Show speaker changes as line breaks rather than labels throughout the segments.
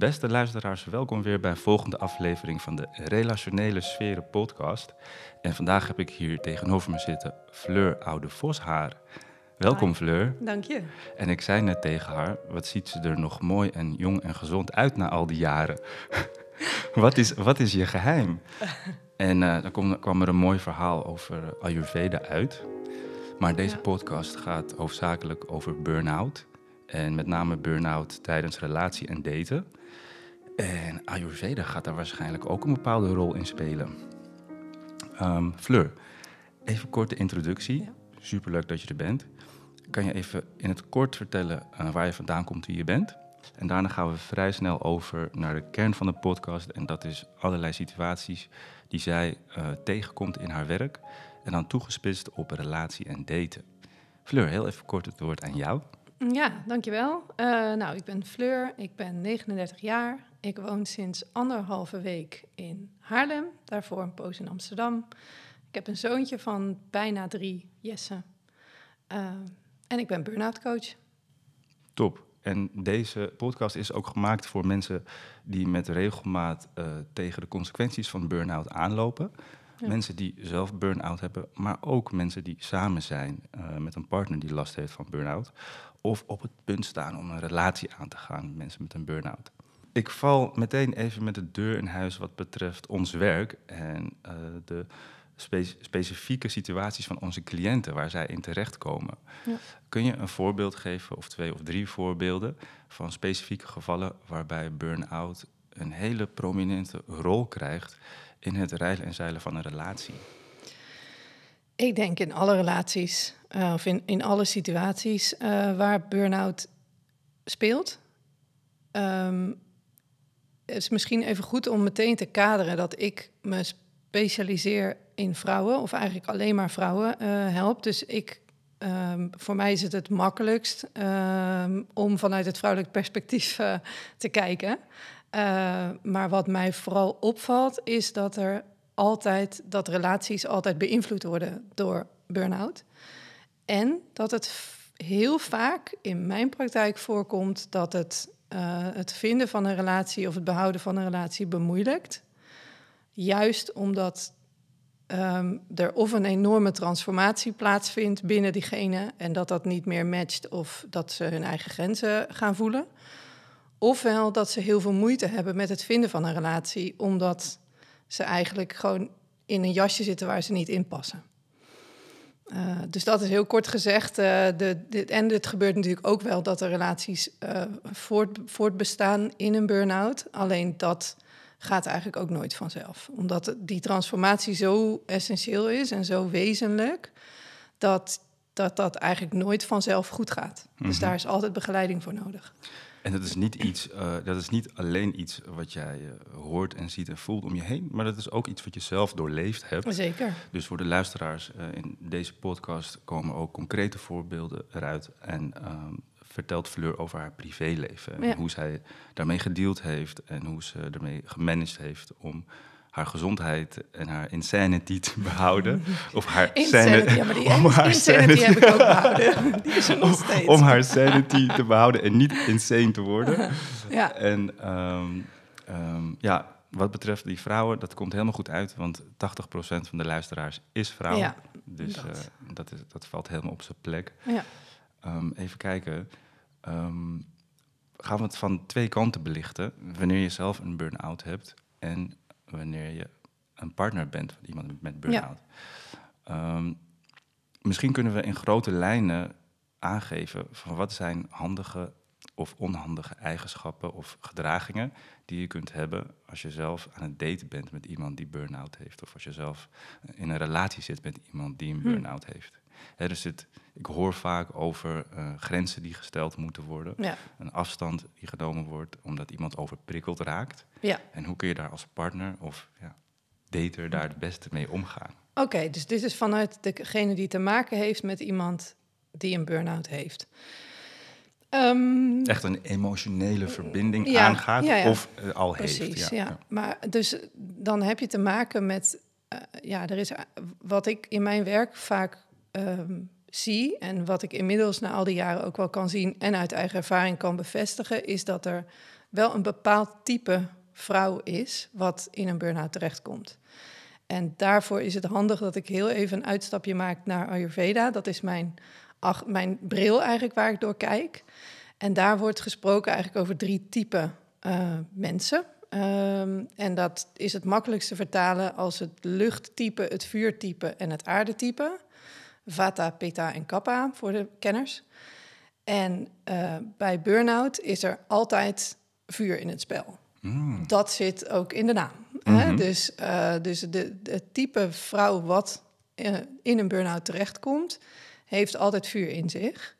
Beste luisteraars, welkom weer bij een volgende aflevering van de Relationele Sferen podcast. En vandaag heb ik hier tegenover me zitten Fleur Oude Voshaar. Welkom
Hi.
Fleur.
Dank je.
En ik zei net tegen haar, wat ziet ze er nog mooi en jong en gezond uit na al die jaren. wat, is, wat is je geheim? En eh, dan kwam, kwam er een mooi verhaal over Ayurveda uit. Maar deze
Ja.
podcast gaat hoofdzakelijk over burn-out. En met name burn-out tijdens relatie en daten. En Ayurveda gaat daar waarschijnlijk ook een bepaalde rol in spelen. Ehm, Fleur, even korte introductie.
Ja.
Superleuk dat je er bent. Kan je even in het kort vertellen eh, waar je vandaan komt, wie je bent? En daarna gaan we vrij snel over naar de kern van de podcast. En dat is allerlei situaties die zij eh, tegenkomt in haar werk. En dan toegespitst op relatie en daten. Fleur, heel even kort het woord aan jou.
Ja, dankjewel. Uh, nou, ik ben Fleur, ik ben 39 jaar. Ik woon sinds anderhalve week in Haarlem, daarvoor een poos in Amsterdam. Ik heb een zoontje van bijna drie, Jesse. Uh, en ik ben burn-out coach.
Top. En deze podcast is ook gemaakt voor mensen die met regelmaat uh, tegen de consequenties van burn-out aanlopen. Ja. Mensen die zelf burn-out hebben, maar ook mensen die samen zijn uh, met een partner die last heeft van burn-out. Of op het punt staan om een relatie aan te gaan met mensen met een burn-out. Ik val meteen even met de deur in huis wat betreft ons werk en uh, de spe specifieke situaties van onze cliënten waar zij in terechtkomen. Ja. Kun je een voorbeeld geven, of twee of drie voorbeelden, van specifieke gevallen waarbij burn-out een hele prominente rol krijgt in het rijden en zeilen van een relatie?
Ik denk in alle relaties, uh, of in, in alle situaties uh, waar burn-out speelt. Um, is misschien even goed om meteen te kaderen dat ik me specialiseer in vrouwen, of eigenlijk alleen maar vrouwen uh, help. Dus ik, um, voor mij is het het makkelijkst um, om vanuit het vrouwelijk perspectief uh, te kijken. Uh, maar wat mij vooral opvalt, is dat er altijd dat relaties altijd beïnvloed worden door burn-out. En dat het heel vaak in mijn praktijk voorkomt dat het, het vinden van een relatie of het behouden van een relatie bemoeilijkt. Juist omdat um, er of een enorme transformatie plaatsvindt binnen diegene en dat dat niet meer matcht of dat ze hun eigen grenzen gaan voelen. Ofwel dat ze heel veel moeite hebben met het vinden van een relatie, omdat ze eigenlijk gewoon in een jasje zitten waar ze niet in passen. Uh, dus dat is heel kort gezegd. Uh, de, de, en het gebeurt natuurlijk ook wel dat er relaties uh, voort, voortbestaan in een burn-out. Alleen dat gaat eigenlijk ook nooit vanzelf. Omdat die transformatie zo essentieel is en zo wezenlijk, dat dat, dat eigenlijk nooit vanzelf goed gaat. Mm -hmm. Dus daar is altijd begeleiding voor nodig.
En dat is niet iets, uh, dat is niet alleen iets wat jij uh, hoort en ziet en voelt om je heen, maar dat is ook iets wat je zelf doorleefd hebt.
Zeker.
Dus voor de luisteraars uh, in deze podcast komen ook concrete voorbeelden eruit en um, vertelt Fleur over haar privéleven en
Ja.
hoe zij daarmee gedeeld heeft en hoe ze ermee gemanaged heeft om haar gezondheid en haar insanity te behouden. Of haar
Insanity, ja, maar die
om haar
insanity heb ik ook behouden. Die is er nog steeds.
om haar sanity te behouden en niet insane te worden.
Ja.
En um, um, ja, wat betreft die vrouwen, dat komt helemaal goed uit, want 80% van de luisteraars is vrouw.
Ja,
dus
dat.
uh, dat, is, dat valt helemaal op zijn plek.
Ja.
Um, even kijken. Um, gaan we het van twee kanten belichten. Wanneer je zelf een burn-out hebt en wanneer je een partner bent van iemand met burn-out. Ja. Um, misschien kunnen we in grote lijnen aangeven van wat zijn handige of onhandige eigenschappen of gedragingen die je kunt hebben als je zelf aan het daten bent met iemand die burn-out heeft. Of als je zelf in een relatie zit met iemand die een burn-out hm. heeft. Dus het, ik hoor vaak over uh, grenzen die gesteld moeten worden.
Ja.
Een afstand die genomen wordt omdat iemand overprikkeld raakt.
Ja.
En hoe kun je daar als partner of ja, dater daar het beste mee omgaan?
Oké, okay, dus dit is vanuit degene die te maken heeft met iemand die een burn-out heeft. Um,
Echt een emotionele verbinding
ja,
aangaat
ja, ja.
of uh, al
Precies,
heeft.
Ja, Maar dus dan heb je te maken met, uh, ja, er is wat ik in mijn werk vaak um, zie en wat ik inmiddels na al die jaren ook wel kan zien en uit eigen ervaring kan bevestigen, is dat er wel een bepaald type vrouw is wat in een burn-out terechtkomt. En daarvoor is het handig dat ik heel even een uitstapje maak naar Ayurveda. Dat is mijn, ach, mijn bril eigenlijk waar ik door kijk. En daar wordt gesproken eigenlijk over drie typen uh, mensen. Um, en dat is het makkelijkste vertalen als het luchttype, het vuurtype en het aardetype. Vata, Pitta en Kappa voor de kenners. En uh, bij burn-out is er altijd vuur in het spel. Mm. Dat zit ook in de naam. Mm -hmm. hè? Dus, uh, dus de, het type vrouw wat in een burn-out terechtkomt, heeft altijd vuur in zich.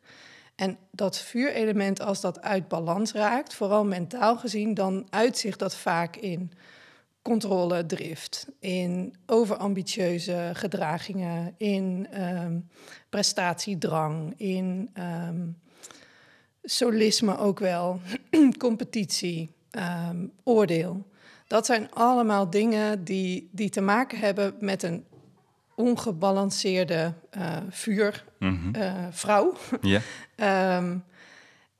En dat vuurelement, als dat uit balans raakt, vooral mentaal gezien, dan uitzicht dat vaak in controle, drift, in overambitieuze gedragingen, in um, prestatiedrang, in um, solisme ook wel, competitie, um, oordeel. Dat zijn allemaal dingen die, die te maken hebben met een ongebalanceerde uh, vuurvrouw.
Mm -hmm.
yeah. um,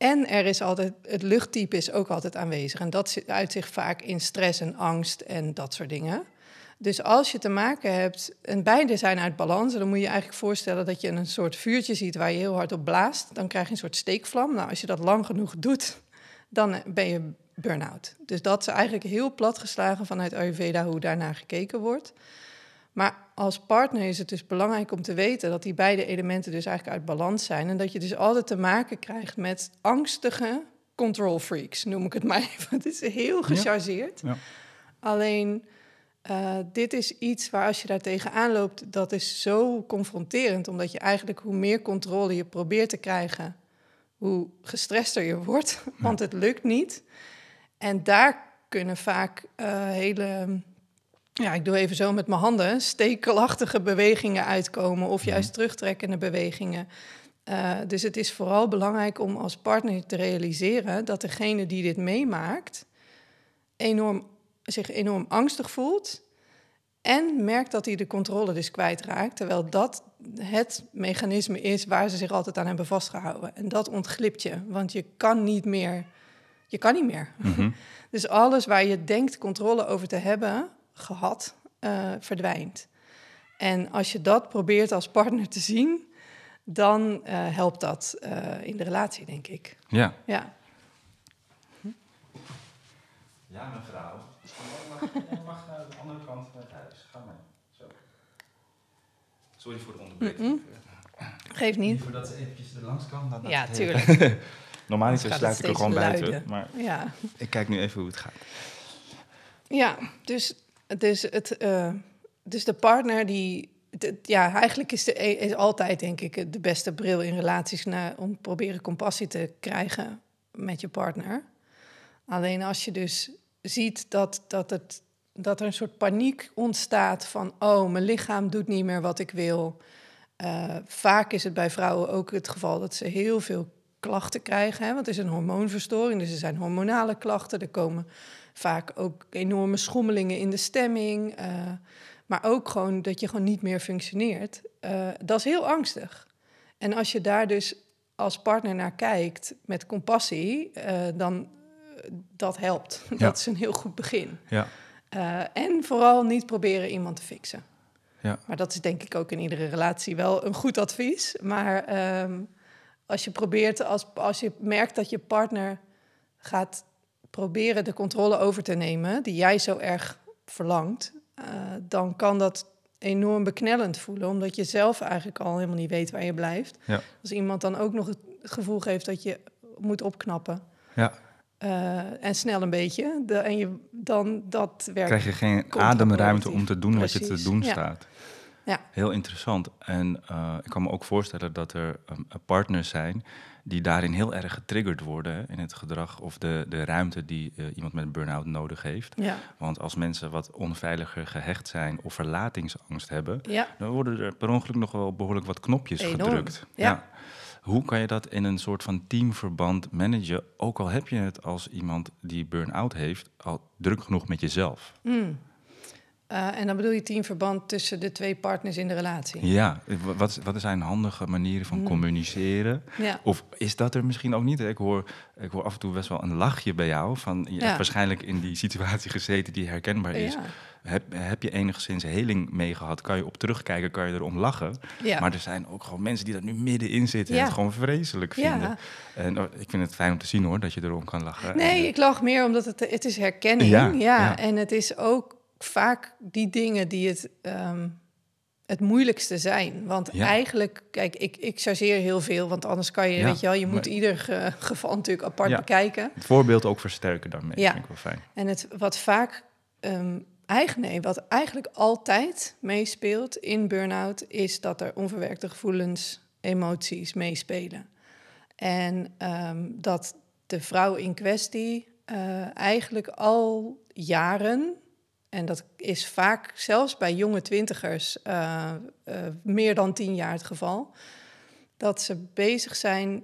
en er is altijd, het luchttype is ook altijd aanwezig. En dat uit zich vaak in stress en angst en dat soort dingen. Dus als je te maken hebt, en beide zijn uit balans, dan moet je eigenlijk voorstellen dat je een soort vuurtje ziet waar je heel hard op blaast. Dan krijg je een soort steekvlam. Nou, als je dat lang genoeg doet, dan ben je burn-out. Dus dat is eigenlijk heel plat geslagen vanuit Ayurveda hoe daarnaar gekeken wordt. Maar als partner is het dus belangrijk om te weten dat die beide elementen dus eigenlijk uit balans zijn. En dat je dus altijd te maken krijgt met angstige control freaks, noem ik het maar even. Het is heel gechargeerd. Ja. Ja. Alleen, uh, dit is iets waar als je daar tegenaan loopt, dat is zo confronterend. Omdat je eigenlijk hoe meer controle je probeert te krijgen, hoe gestrester je wordt. Ja. Want het lukt niet. En daar kunnen vaak uh, hele ja, ik doe even zo met mijn handen, stekelachtige bewegingen uitkomen of juist mhm. terugtrekkende bewegingen. Uh, dus het is vooral belangrijk om als partner te realiseren dat degene die dit meemaakt enorm, zich enorm angstig voelt en merkt dat hij de controle dus kwijtraakt, terwijl dat het mechanisme is waar ze zich altijd aan hebben vastgehouden. En dat ontglipt je, want je kan niet meer. Je kan niet meer. Mm -hmm. Dus alles waar je denkt controle over te hebben, gehad, uh, verdwijnt. En als je dat probeert als partner te zien, dan uh, helpt dat uh, in de relatie, denk ik.
Ja.
Ja,
ja mevrouw. Je mag naar de andere kant van het huis. Ga maar. Zo. Sorry voor de onderbreking. Mm
-mm. Geef niet.
Voordat ze eventjes er langs kan. Dan
ja, tuurlijk.
Normaal niet zo sluit ik er gewoon buiten. Maar
ja.
ik kijk nu even hoe het gaat.
Ja, dus dus, het, uh, dus de partner die. Ja, eigenlijk is, de, is altijd, denk ik, de beste bril in relaties naar, om proberen compassie te krijgen met je partner. Alleen als je dus ziet dat, dat, het, dat er een soort paniek ontstaat van: oh, mijn lichaam doet niet meer wat ik wil. Uh, vaak is het bij vrouwen ook het geval dat ze heel veel klachten krijgen. Hè? Want het is een hormoonverstoring, dus er zijn hormonale klachten. Er komen vaak ook enorme schommelingen in de stemming. Uh, maar ook gewoon dat je gewoon niet meer functioneert. Uh, dat is heel angstig. En als je daar dus als partner naar kijkt met compassie, uh, dan dat helpt. Ja. Dat is een heel goed begin.
Ja.
en vooral niet proberen iemand te fixen.
Ja.
Maar dat is denk ik ook in iedere relatie wel een goed advies. Maar um, als je probeert, als, als je merkt dat je partner gaat proberen de controle over te nemen, die jij zo erg verlangt, uh, dan kan dat enorm beknellend voelen, omdat je zelf eigenlijk al helemaal niet weet waar je blijft.
Ja.
Als iemand dan ook nog het gevoel geeft dat je moet opknappen.
Ja.
Uh, en snel een beetje. De, en je, dan dat werkt.
Krijg je geen ademruimte om te doen
Precies.
wat je te doen
ja.
staat.
Ja.
Heel interessant. En uh, ik kan me ook voorstellen dat er um, partners zijn die daarin heel erg getriggerd worden hè, in het gedrag of de, de ruimte die uh, iemand met een burn-out nodig heeft.
Ja.
Want als mensen wat onveiliger gehecht zijn of verlatingsangst hebben,
ja.
dan worden er per ongeluk nog wel behoorlijk wat knopjes
Enorm.
gedrukt.
Ja.
Hoe kan je dat in een soort van teamverband managen? Ook al heb je het als iemand die burn-out heeft, al druk genoeg met jezelf.
Mm. Uh, en dan bedoel je teamverband tussen de twee partners in de relatie.
Ja, wat, wat zijn handige manieren van mm. communiceren? Ja. Of is dat er misschien ook niet? Ik hoor, ik hoor af en toe best wel een lachje bij jou. Van, je ja. hebt waarschijnlijk in die situatie gezeten die herkenbaar is. Ja. Heb, heb je enigszins heling mee gehad? Kan je op terugkijken, kan je erom lachen? Ja. Maar er zijn ook gewoon mensen die daar nu middenin zitten en het gewoon vreselijk vinden. En oh, ik vind het fijn om te zien hoor, dat je erom kan lachen.
Nee, ik lach meer omdat het, het is herkenning. Ja, ja. en het is ook vaak die dingen die het, um, het moeilijkste zijn. Want eigenlijk, kijk, ik, ik chargeer heel veel, want anders kan je, weet je wel, je moet ieder geval natuurlijk apart bekijken.
Het voorbeeld ook versterken daarmee, ja. vind ik wel fijn.
En het wat vaak, um, eigenlijk, nee, wat eigenlijk altijd meespeelt in burn-out, is dat er onverwerkte gevoelens, emoties meespelen. En um, dat de vrouw in kwestie uh, eigenlijk al jaren en dat is vaak, zelfs bij jonge twintigers, uh, meer dan tien jaar het geval. Dat ze bezig zijn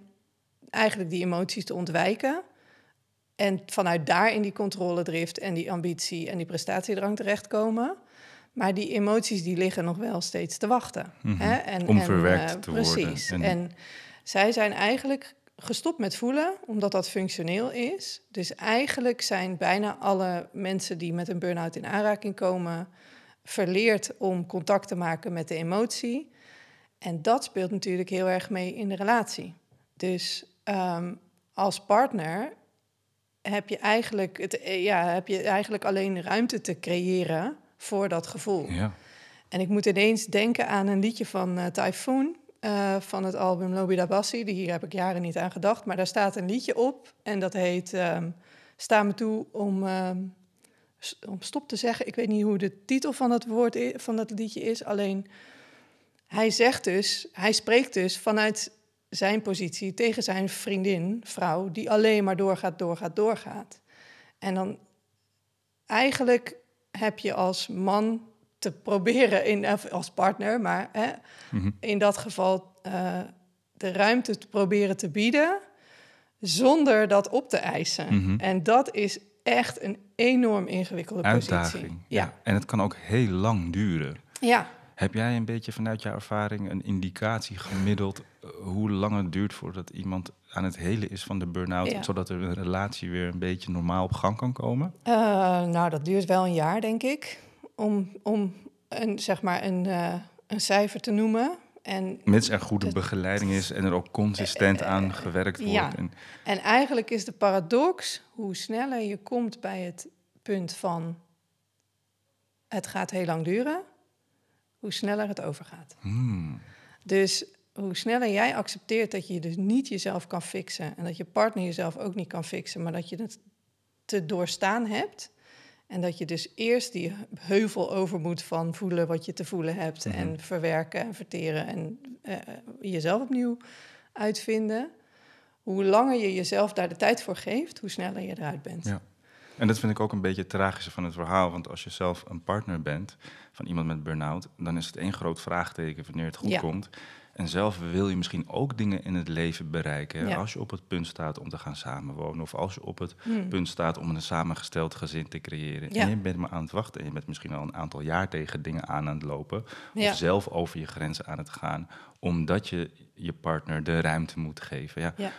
eigenlijk die emoties te ontwijken. En vanuit daar in die controledrift en die ambitie en die prestatiedrang terechtkomen. Maar die emoties die liggen nog wel steeds te wachten.
Mm hè? En, Om verwerkt uh, te
precies. worden. Precies. En... en zij zijn eigenlijk gestopt met voelen, omdat dat functioneel is. Dus eigenlijk zijn bijna alle mensen die met een burn-out in aanraking komen, verleerd om contact te maken met de emotie. En dat speelt natuurlijk heel erg mee in de relatie. Dus ehm, als partner heb je, eigenlijk het, ja, heb je eigenlijk alleen ruimte te creëren voor dat gevoel. Ja. En ik moet ineens denken aan een liedje van uh, Typhoon. Eh, van het album Lobida Bassi. Hier heb ik jaren niet aan gedacht. Maar daar staat een liedje op. En dat heet um, Sta me toe om, ehm, om stop te zeggen. Ik weet niet hoe de titel van dat, woord van dat liedje is. Alleen hij zegt dus, hij spreekt dus vanuit zijn positie tegen zijn vriendin, vrouw, die alleen maar doorgaat, doorgaat, doorgaat. En dan eigenlijk heb je als man te proberen in, als partner, maar hè, mhm. in dat geval uh, de ruimte te proberen te bieden zonder dat op te eisen. Mhm. En dat is echt een enorm ingewikkelde
Uitdaging,
positie.
Ja. En het kan ook heel lang duren.
Ja.
Heb jij een beetje vanuit jouw ervaring een indicatie gemiddeld uh, hoe lang het duurt voordat iemand aan het helen is van de burn-out, zodat er een relatie weer een beetje normaal op gang kan komen?
Uh, nou, dat duurt wel een jaar, denk ik om, om een, zeg maar een, uh, een cijfer te noemen. En
Mits er goede begeleiding is en er ook consistent uh, aan gewerkt wordt.
Ja. En, en eigenlijk is de paradox, hoe sneller je komt bij het punt van het gaat heel lang duren, hoe sneller het overgaat.
Hmm.
Dus hoe sneller jij accepteert dat je dus niet jezelf kan fixen en dat je partner jezelf ook niet kan fixen, maar dat je het te doorstaan hebt, en dat je dus eerst die heuvel over moet van voelen wat je te voelen hebt mhm. en verwerken en verteren en uh, jezelf opnieuw uitvinden. Hoe langer je jezelf daar de tijd voor geeft, hoe sneller je eruit bent.
Ja. En dat vind ik ook een beetje het tragische van het verhaal. Want als je zelf een partner bent van iemand met burn-out, dan is het één groot vraagteken wanneer het goed ja. komt. En zelf wil je misschien ook dingen in het leven bereiken. Als je op het punt staat om te gaan samenwonen. Of als je op het hmm. punt staat om een samengesteld gezin te creëren. En je bent maar aan het wachten. En je bent misschien al een aantal jaar tegen dingen aan aan het lopen. Of zelf over je grenzen aan het gaan. Omdat je je partner de ruimte moet geven. Ja.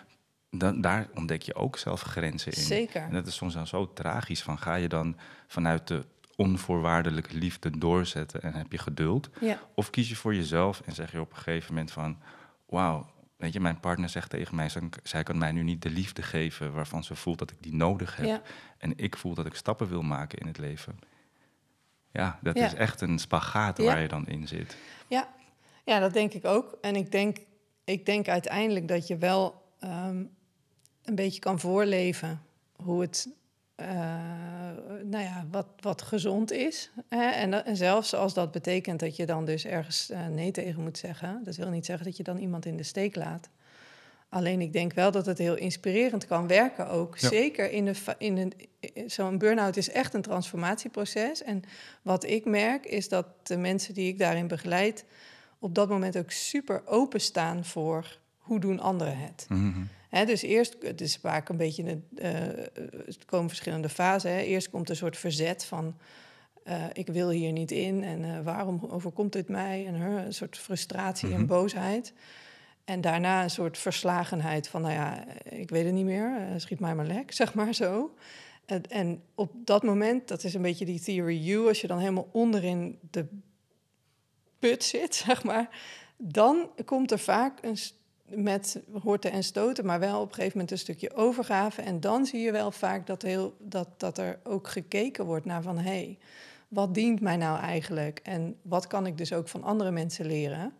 Dan, daar ontdek je ook zelf grenzen in.
Zeker.
En dat is soms dan zo tragisch. Van ga je dan vanuit de onvoorwaardelijke liefde doorzetten en heb je geduld?
Ja.
Of kies je voor jezelf en zeg je op een gegeven moment van... wauw, weet je, mijn partner zegt tegen mij... zij kan mij nu niet de liefde geven waarvan ze voelt dat ik die nodig heb.
Ja.
En ik voel dat ik stappen wil maken in het leven. Ja, dat is echt een spagaat waar je dan in zit.
Ja. ja, dat denk ik ook. En ik denk, ik denk uiteindelijk dat je wel ehm, een beetje kan voorleven... hoe het uh, nou ja, wat, wat gezond is. Hè? En, en, zelfs als dat betekent dat je dan dus ergens uh, nee tegen moet zeggen. Dat wil niet zeggen dat je dan iemand in de steek laat. Alleen ik denk wel dat het heel inspirerend kan werken ook. Zeker in, de, in een, zo'n burn-out is echt een transformatieproces. En wat ik merk is dat de mensen die ik daarin begeleid... op dat moment ook super openstaan voor hoe doen anderen het.
Mm
dus eerst, het is vaak een beetje, een, uh, komen verschillende fasen. Hè. Eerst komt een soort verzet van, eh, ik wil hier niet in en eh, waarom overkomt dit mij? En een soort frustratie en
Mhm.
boosheid. En daarna een soort verslagenheid van, nou ja, ik weet het niet meer, eh, schiet mij maar lek, zeg maar zo. En, en op dat moment, dat is een beetje die theory U, als je dan helemaal onderin de put zit, zeg maar, dan komt er vaak een met horten en stoten, maar wel op een gegeven moment een stukje overgave. En dan zie je wel vaak dat, heel, dat, dat er ook gekeken wordt naar van, hé, hey, wat dient mij nou eigenlijk? En wat kan ik dus ook van andere mensen leren?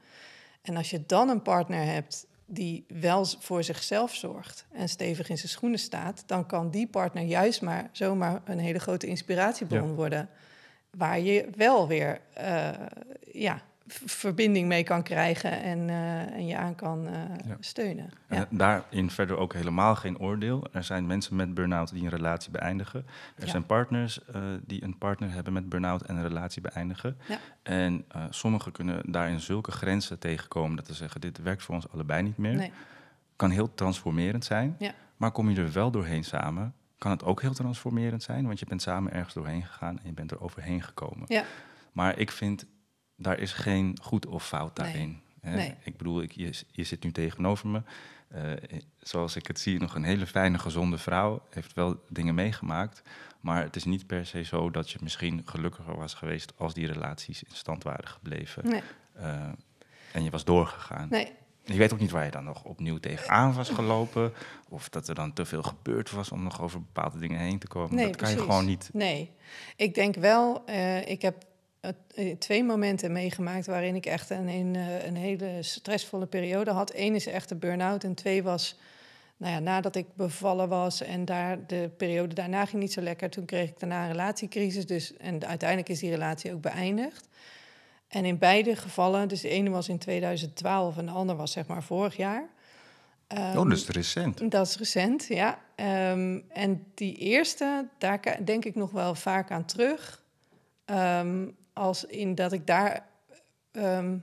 En als je dan een partner hebt die wel voor zichzelf zorgt en stevig in zijn schoenen staat, dan kan die partner juist maar zomaar een hele grote inspiratiebron
Ja.
worden. Waar je wel weer eh, ja, verbinding mee kan krijgen en, eh, en je aan kan eh,
Ja.
steunen.
En
Ja.
daarin verder ook helemaal geen oordeel. Er zijn mensen met burn-out die een relatie beëindigen. Er
Ja.
zijn partners eh, die een partner hebben met burn-out en een relatie beëindigen.
Ja.
En sommigen kunnen daarin zulke grenzen tegenkomen dat ze zeggen: dit werkt voor ons allebei niet meer.
Nee.
Kan heel transformerend zijn. Maar kom je er wel doorheen samen, kan het ook heel transformerend zijn, want je bent samen ergens doorheen gegaan en je bent er overheen gekomen.
Ja.
Maar ik vind, daar is geen goed of fout daarin. hè.
Nee.
Ik bedoel, ik, je, je zit nu tegenover me. Eh, zoals ik het zie, nog een hele fijne, gezonde vrouw. Heeft wel dingen meegemaakt. Maar het is niet per se zo dat je misschien gelukkiger was geweest als die relaties in stand waren gebleven.
Nee.
Eh, en je was doorgegaan.
nee,
Je weet ook niet waar je dan nog opnieuw tegenaan was gelopen. Of dat er dan te veel gebeurd was om nog over bepaalde dingen heen te komen.
Nee,
dat kan je gewoon niet.
Nee, ik denk wel, eh, ik heb eh, eh, twee momenten meegemaakt waarin ik echt een, een, eh, een hele stressvolle periode had. Eén is echt een burn-out en twee was, nou ja, nadat ik bevallen was en daar, de periode daarna ging niet zo lekker. Toen kreeg ik daarna een relatiecrisis dus, en uiteindelijk is die relatie ook beëindigd. En in beide gevallen, dus de ene was in 2012 en de ander was zeg maar vorig jaar.
oh,
Ehm,
dus recent.
dat is recent, ja. Ehm, en die eerste, daar denk ik nog wel vaak aan terug. Ehm, als in dat ik daar ehm,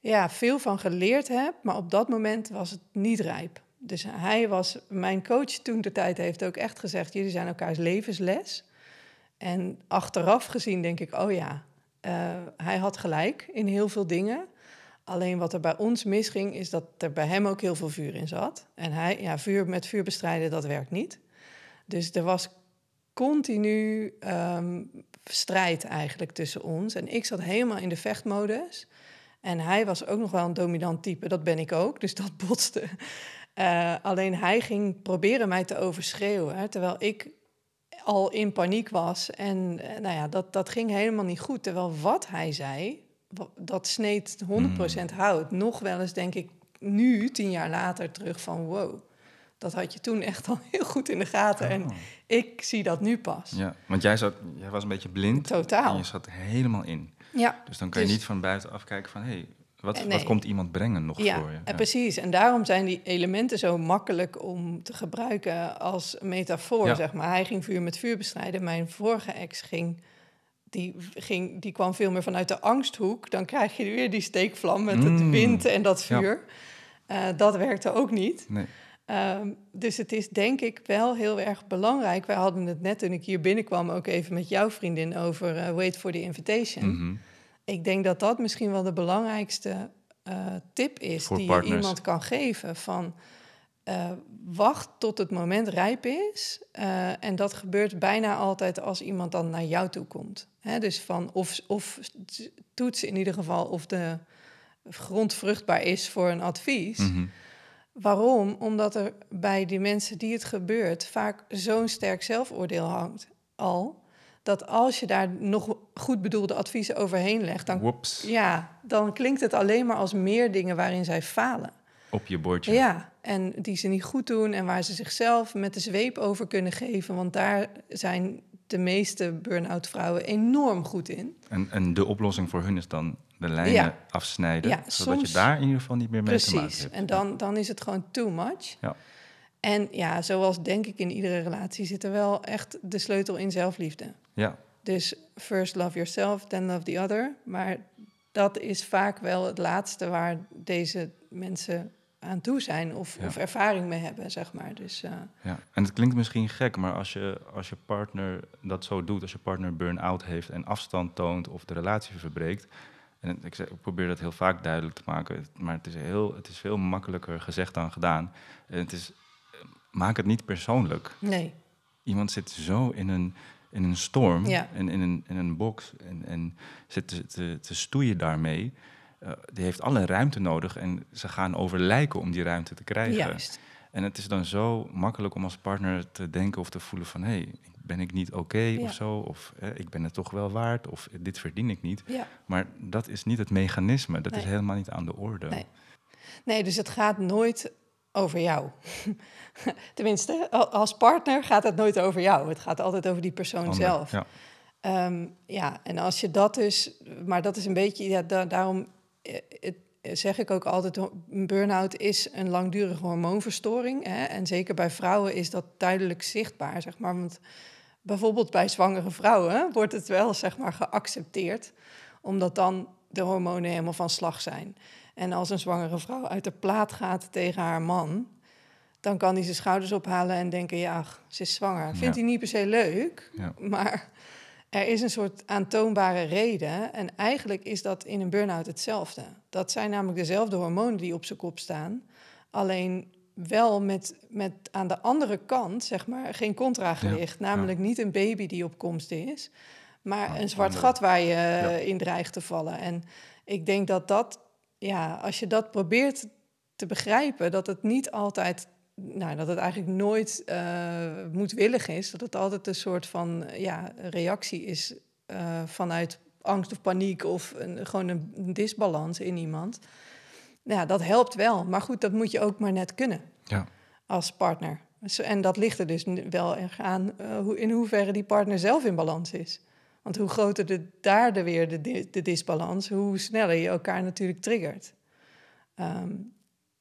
ja, veel van geleerd heb, maar op dat moment was het niet rijp. Dus hij was, mijn coach toen de tijd heeft ook echt gezegd: jullie zijn elkaars levensles. En achteraf gezien denk ik: oh ja, eh, hij had gelijk in heel veel dingen. Alleen wat er bij ons misging, is dat er bij hem ook heel veel vuur in zat. En hij, ja, vuur met vuur bestrijden, dat werkt niet. Dus er was continu ehm, strijd eigenlijk tussen ons. En ik zat helemaal in de vechtmodus. En hij was ook nog wel een dominant type, dat ben ik ook. Dus dat botste. Eh, alleen hij ging proberen mij te overschreeuwen, terwijl ik al in paniek was. En eh, nou ja, dat, dat ging helemaal niet goed. Terwijl wat hij zei, dat sneed 100% hout. Nog wel eens denk ik nu, tien jaar later, terug van wow. Dat had je toen echt al heel goed in de gaten. En
Oh.
ik zie dat nu pas.
Ja, want jij, zat, jij was een beetje blind.
Totaal.
En je zat helemaal in.
Ja,
Dus dan kan je
Dus-
niet van buitenaf kijken van... hé, hey, wat, wat komt iemand brengen nog
ja,
voor je?
en precies. En daarom zijn die elementen zo makkelijk om te gebruiken als metafoor,
Ja.
zeg maar. Hij ging vuur met vuur bestrijden. Mijn vorige ex ging... Die, ging, die kwam veel meer vanuit de angsthoek. Dan krijg je weer die steekvlam met het
Mm.
wind en dat
Ja.
vuur. Eh, dat werkte ook niet.
Nee.
Ehm, dus het is denk ik wel heel erg belangrijk. Wij hadden het net toen ik hier binnenkwam ook even met jouw vriendin over eh, Wait for the Invitation.
Mhm.
Ik denk dat dat misschien wel de belangrijkste eh, tip is
Voor
die
partners.
je iemand kan geven. Van eh, wacht tot het moment rijp is. En dat gebeurt bijna altijd als iemand dan naar jou toe komt. Hè, dus van of, of toets in ieder geval of de grond vruchtbaar is voor een advies.
Mhm.
Waarom? Omdat er bij die mensen die het gebeurt vaak zo'n sterk zelfoordeel hangt al. Dat als je daar nog goed bedoelde adviezen overheen legt, dan, ja, dan klinkt het alleen maar als meer dingen waarin zij falen.
op je bordje.
Ja, en die ze niet goed doen en waar ze zichzelf met de zweep over kunnen geven. Want daar zijn de meeste burn-out vrouwen enorm goed in.
En, en de oplossing voor hun is dan de lijnen
Ja.
afsnijden.
Ja,
zodat
soms-
je daar in ieder geval niet meer mee te maken
Precies.
hebt.
En dan, dan is het gewoon too much.
Ja.
En ja, zoals denk ik in iedere relatie zit er wel echt de sleutel in zelfliefde.
Ja,
Dus first love yourself, then love the other. Maar dat is vaak wel het laatste waar deze mensen aan toe zijn of,
Ja.
of ervaring mee hebben, zeg maar. Dus eh,
Ja, en het klinkt misschien gek, maar als je, als je partner dat zo doet, als je partner burn-out heeft en afstand toont of de relatie verbreekt. En ik, probeer dat heel vaak duidelijk te maken, maar het is, heel, het is veel makkelijker gezegd dan gedaan. En het is, maak het niet persoonlijk.
nee,
Iemand zit zo in een, in een storm,
Ja.
en in een, in een box en, en zit te, te, te stoeien daarmee. Eh, die heeft alle ruimte nodig en ze gaan overlijken om die ruimte te krijgen.
juist.
En het is dan zo makkelijk om als partner te denken of te voelen van... hé, hey, ben ik niet oké
Ja.
of zo? Of eh, ik ben het toch wel waard? Of dit verdien ik niet.
Ja.
Maar dat is niet het mechanisme. Dat is helemaal niet aan de orde.
Nee. Nee, dus het gaat nooit over jou. Tenminste, als partner gaat het nooit over jou. Het gaat altijd over die persoon
Ander,
zelf.
Ja.
Ehm, ja, en als je dat dus, maar dat is een beetje, ja, da- daarom eh, het, eh, zeg ik ook altijd, een burn-out is een langdurige hormoonverstoring. Hè? En zeker bij vrouwen is dat duidelijk zichtbaar, zeg maar. Want bijvoorbeeld bij zwangere vrouwen wordt het wel, zeg maar, geaccepteerd, omdat dan de hormonen helemaal van slag zijn. En als een zwangere vrouw uit de plaat gaat tegen haar man, dan kan hij zijn schouders ophalen en denken, ja, ze is zwanger. Vindt
Ja.
hij niet per se leuk,
Ja.
maar er is een soort aantoonbare reden. En eigenlijk is dat in een burn-out hetzelfde. Dat zijn namelijk dezelfde hormonen die op zijn kop staan. Alleen wel met, met aan de andere kant, zeg maar, geen contragewicht.
Ja,
Namelijk niet een baby die op komst is, maar
Maar
een zwart
andere-
gat waar je
Ja.
eh, in dreigt te vallen. En ik denk dat dat, ja, als je dat probeert te begrijpen, dat het niet altijd, nou, dat het eigenlijk nooit eh, moedwillig is, dat het altijd een soort van ja, reactie is eh, vanuit angst of paniek of een, gewoon een disbalans in iemand. Ja, dat helpt wel. Maar goed, dat moet je ook maar net kunnen
Ja.
als partner. En dat ligt er dus wel erg aan eh, hoe, in hoeverre die partner zelf in balans is. Want hoe groter de, daar de weer de, de disbalans, hoe sneller je elkaar natuurlijk triggert. Ehm,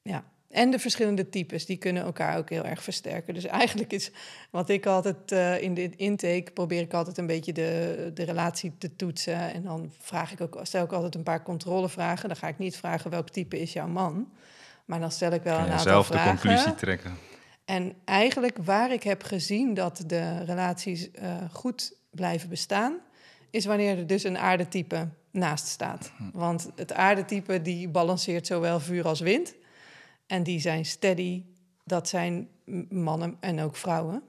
ja. En de verschillende types, die kunnen elkaar ook heel erg versterken. Dus eigenlijk is wat ik altijd eh, in de intake probeer ik altijd een beetje de, de relatie te toetsen. En dan vraag ik ook, stel ik altijd een paar controlevragen. Dan ga ik niet vragen welk type is jouw man. Maar dan stel ik wel een aantal
zelf de
vragen.
conclusie trekken.
En eigenlijk waar ik heb gezien dat de relaties eh, goed blijven bestaan, is wanneer er dus een aardetype naast staat. Want het aardetype die balanceert zowel vuur als wind. En die zijn steady. Dat zijn mannen en ook vrouwen.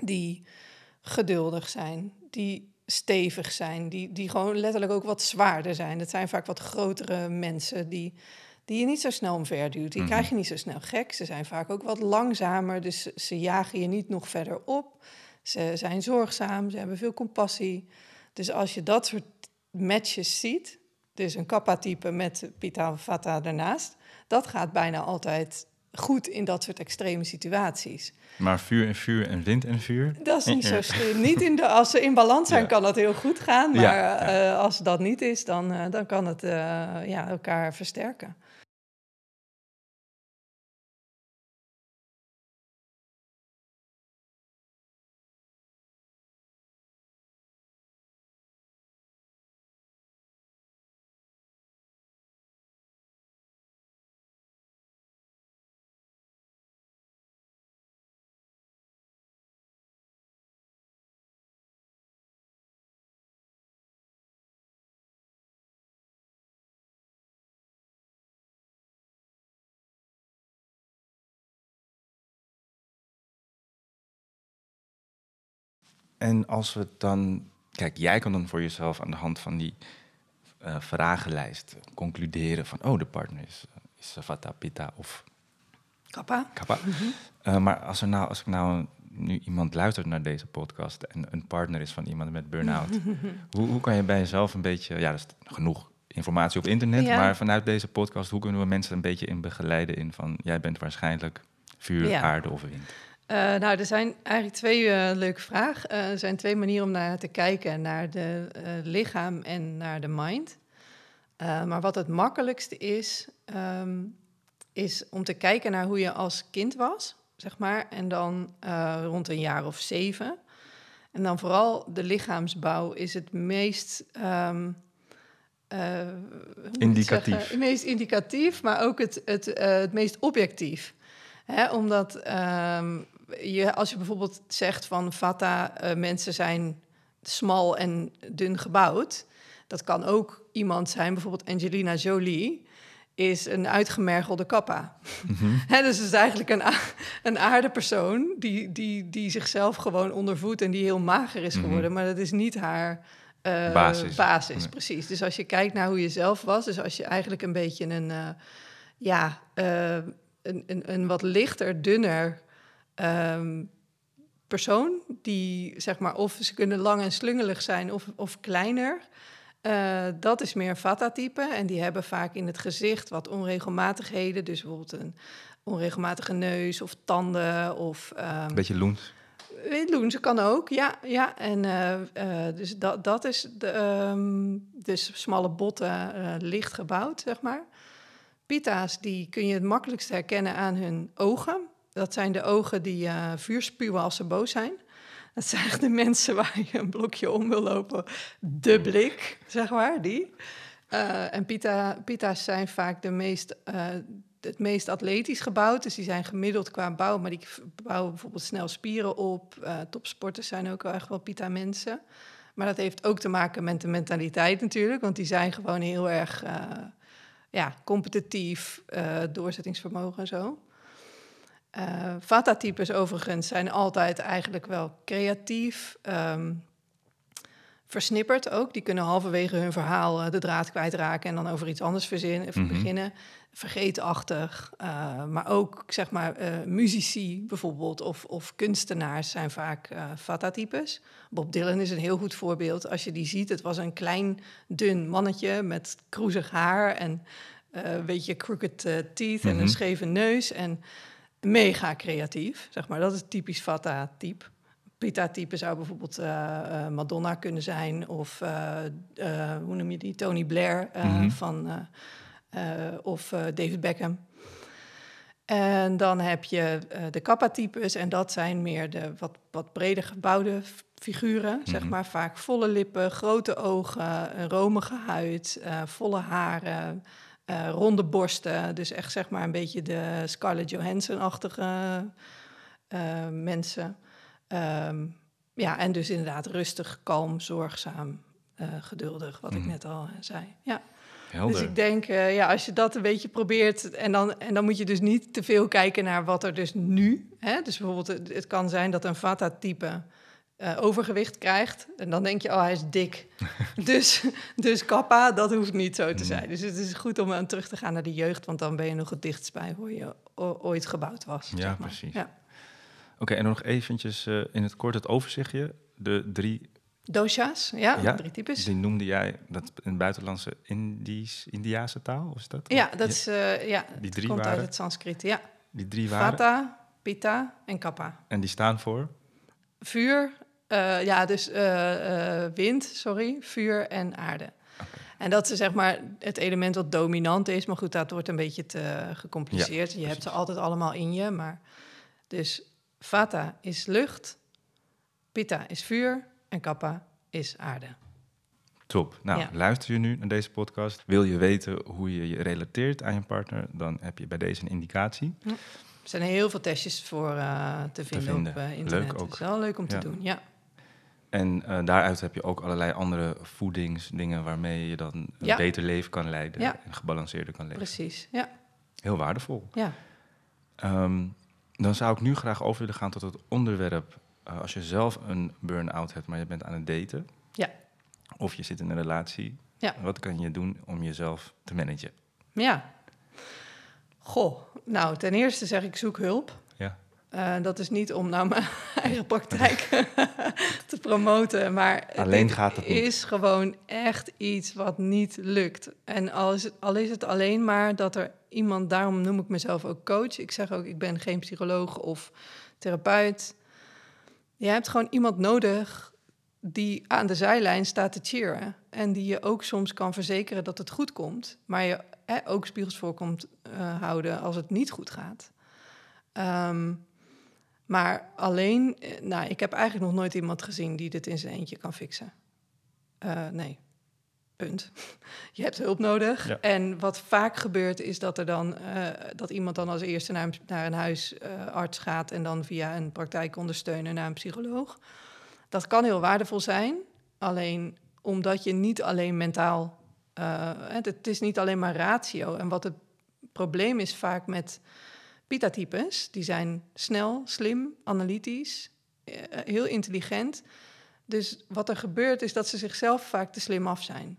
Die geduldig zijn, die stevig zijn, die, die gewoon letterlijk ook wat zwaarder zijn. Dat zijn vaak wat grotere mensen die, die je niet zo snel omverduwt. Die
Mhm.
krijg je niet zo snel gek. Ze zijn vaak ook wat langzamer, dus ze- ze jagen je niet nog verder op. Ze zijn zorgzaam, ze hebben veel compassie. Dus als je dat soort matches ziet, dus een kappa-type met Pita Vata daarnaast, dat gaat bijna altijd goed in dat soort extreme situaties.
Maar vuur en vuur en wind en vuur.
Dat is niet zo slim. Niet in de, als ze in balans zijn,
Ja.
kan dat heel goed gaan. Maar
Ja, ja.
eh, als dat niet is, dan, eh, dan kan het eh, ja, elkaar versterken.
En als we dan... Kijk, jij kan dan voor jezelf aan de hand van die eh, vragenlijst concluderen van... oh, de partner is, is Vata, Pitta of
Kappa?
Kappa. Eh, maar als, er nou, als ik nou nu iemand luistert naar deze podcast... en een partner is van iemand met burn-out... hoe, hoe kan je bij jezelf een beetje... Ja, er is genoeg informatie op internet...
Ja.
maar vanuit deze podcast... hoe kunnen we mensen een beetje in begeleiden in van... jij bent waarschijnlijk vuur,
Ja.
aarde of wind.
Eh, nou, er zijn eigenlijk twee eh, leuke vragen. Eh, er zijn twee manieren om naar te kijken: naar de lichaam en naar de mind. Maar wat het makkelijkste is, ehm, is om te kijken naar hoe je als kind was, zeg maar, en dan rond een jaar of zeven. En dan vooral de lichaamsbouw is het meest ehm, eh, het
Indicatief.
Het meest indicatief, maar ook het, het, het meest objectief. Hè, omdat ehm, je, als je bijvoorbeeld zegt van Vata, eh, mensen zijn smal en dun gebouwd. Dat kan ook iemand zijn, bijvoorbeeld Angelina Jolie is een uitgemergelde kappa.
Mhm.
Hè, dus het is eigenlijk een, een aardepersoon die, die, die zichzelf gewoon ondervoedt en die heel mager is
Mhm.
geworden. Maar dat is niet haar eh,
Basis.
basis
Nee.
precies. Dus als je kijkt naar hoe je zelf was, dus als je eigenlijk een beetje een, eh, ja, een, een, een wat lichter, dunner ehm, persoon, die zeg maar, of ze kunnen lang en slungelig zijn of, of kleiner. Eh, dat is meer Vata-type. En die hebben vaak in het gezicht wat onregelmatigheden. Dus bijvoorbeeld een onregelmatige neus of tanden. Of, ehm
Een beetje loens.
Loense kan ook, ja. ja. En eh, eh, dus dat, dat is de, ehm, dus smalle botten, eh, licht gebouwd, zeg maar. Pita's, die kun je het makkelijkst herkennen aan hun ogen. Dat zijn de ogen die eh vuur spuwen als ze boos zijn. Dat zijn echt de mensen waar je een blokje om wil lopen. De blik, zeg maar, die. Eh, en pita, pita's zijn vaak de meest, eh, het meest atletisch gebouwd. Dus die zijn gemiddeld qua bouw, maar die bouwen bijvoorbeeld snel spieren op. Topsporters zijn ook wel echt wel pita-mensen. Maar dat heeft ook te maken met de mentaliteit natuurlijk. Want die zijn gewoon heel erg ja, competitief, doorzettingsvermogen en zo. Eh Vata-types overigens zijn altijd eigenlijk wel creatief. ehm, versnipperd ook. Die kunnen halverwege hun verhaal eh, de draad kwijtraken en dan over iets anders verzinnen,
Mhm.
beginnen. Vergeetachtig. eh, maar ook zeg maar muzici bijvoorbeeld of, of kunstenaars zijn vaak Vata-types. Bob Dylan is een heel goed voorbeeld. Als je die ziet, het was een klein dun mannetje met kroezig haar en een beetje crooked teeth en
Mhm.
een scheve neus en mega creatief. Zeg maar, dat is typisch Vata-type. Pita-type zou bijvoorbeeld eh, eh, Madonna kunnen zijn of eh, hoe noem je die? Tony Blair
Mhm.
van of David Beckham. En dan heb je de kappa-types en dat zijn meer de wat, wat breder gebouwde figuren, zeg
Mhm.
maar. Vaak volle lippen, grote ogen, een romige huid, volle haren, eh, ronde borsten. Dus echt zeg maar een beetje de Scarlett Johansson-achtige eh, mensen. Ehm, ja, en dus inderdaad rustig, kalm, zorgzaam, eh, geduldig, wat ik net al zei. Ja.
Helder.
Dus ik denk, ja, als je dat een beetje probeert... En dan, en dan moet je dus niet te veel kijken naar wat er dus nu... Hè? Dus bijvoorbeeld, het, het kan zijn dat een Vata-type eh, overgewicht krijgt. En dan denk je, oh, hij is dik. dus, dus kappa, dat hoeft niet zo te
Mm.
zijn. Dus het is goed om aan terug te gaan naar de jeugd... want dan ben je nog het dichtst bij hoe je ooit gebouwd was.
Ja,
zeg maar.
precies.
Ja.
Oké, en nog eventjes eh, in het kort het overzichtje. De drie,
Dosha's, ja,
Ja,
drie types.
die noemde jij dat in buitenlandse Indisch, Indiase taal, of is dat?
Ja, dat is, eh, ja,
Die drie
komt uit
waren?
het Sanskriet. Ja,
Die drie waren.
Vata, Pitta en Kappa.
En die staan voor?
Vuur, eh, ja, dus eh, eh, wind, sorry, vuur en aarde. En dat is zeg maar het element wat dominant is. Maar goed, dat wordt een beetje te gecompliceerd. je hebt ze altijd allemaal in je. Maar dus Vata is lucht, Pitta is vuur en Kappa is aarde.
Top. Nou,
Ja.
luister je nu naar deze podcast? Wil je weten hoe je je relateert aan je partner? Dan heb je bij deze een indicatie.
Er zijn heel veel testjes voor te vinden,
vinden.
op internet.
Leuk ook.
Het is wel leuk om te
Ja.
doen, ja.
En eh, daaruit heb je ook allerlei andere voedingsdingen waarmee je dan een
Ja.
beter leven kan leiden
Ja.
en gebalanceerder kan leven.
Precies, ja.
Heel waardevol.
ja.
Ehm, dan zou ik nu graag over willen gaan tot het onderwerp. eh, als je zelf een burn-out hebt, maar je bent aan het daten.
Ja.
Of je zit in een relatie.
Ja.
Wat kan je doen om jezelf te managen?
Ja. Goh, nou, ten eerste zeg ik zoek hulp. Eh, dat is niet om nou mijn eigen praktijk te promoten, maar
Alleen
dit
gaat het niet.
is gewoon echt iets wat niet lukt. En al is, het, al is het alleen maar dat er iemand, daarom noem ik mezelf ook coach. Ik zeg ook, ik ben geen psycholoog of therapeut. Je hebt gewoon iemand nodig die aan de zijlijn staat te cheeren. En die je ook soms kan verzekeren dat het goed komt. Maar je hè, ook spiegels voor komt eh, houden als het niet goed gaat. Ehm, maar alleen, eh, nou, ik heb eigenlijk nog nooit iemand gezien die dit in zijn eentje kan fixen. Eh, nee. Punt. Je hebt hulp nodig.
Ja.
En wat vaak gebeurt is dat er dan eh, dat iemand dan als eerste naar een, naar een huisarts gaat en dan via een praktijkondersteuner naar een psycholoog. Dat kan heel waardevol zijn. Alleen omdat je niet alleen mentaal. het, het is niet alleen maar ratio. En wat het probleem is vaak met Pita-types, die zijn snel, slim, analytisch, eh, heel intelligent. Dus wat er gebeurt is dat ze zichzelf vaak te slim af zijn.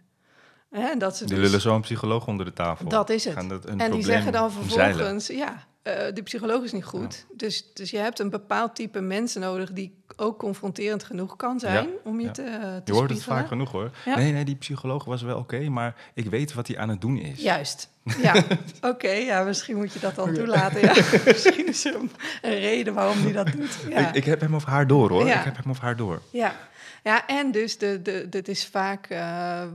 Hè, en dat ze
Die
dus-
lullen zo'n psycholoog onder de tafel.
Dat is het.
Gaan dat een
en die zeggen dan
omzeilen.
vervolgens, ja, eh de psycholoog is niet goed. Dus, dus je hebt een bepaald type mensen nodig die ook confronterend genoeg kan zijn
Ja,
om je
ja.
te, te
Je hoort het vaak genoeg hoor.
Ja.
Nee, nee, die psycholoog was wel oké, maar ik weet wat hij aan het doen is.
Juist. Ja, oké. ja, misschien moet je dat dan toelaten. Ja. misschien is er een, een reden waarom die dat doet. Ja.
Ik, ik heb hem of haar door hoor.
Ja.
Ik heb hem of haar door.
Ja, ja en dus de, de, dit is vaak, eh, eh,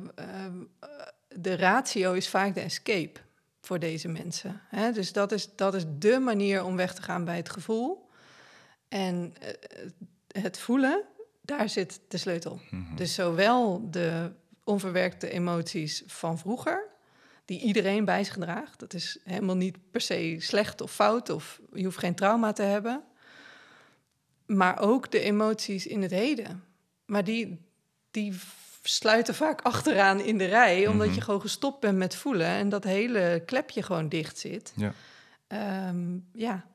de ratio is vaak de escape voor deze mensen. Hè? Dus dat is, dat is de manier om weg te gaan bij het gevoel. En eh, het voelen, daar zit de sleutel.
Mhm.
Dus zowel de onverwerkte emoties van vroeger, die iedereen bij zich draagt. Dat is helemaal niet per se slecht of fout, of je hoeft geen trauma te hebben. Maar ook de emoties in het heden. Maar die, die sluiten vaak achteraan in de rij, omdat
Mhm.
je gewoon gestopt bent met voelen en dat hele klepje gewoon dicht zit.
Ja.
Ehm, ja.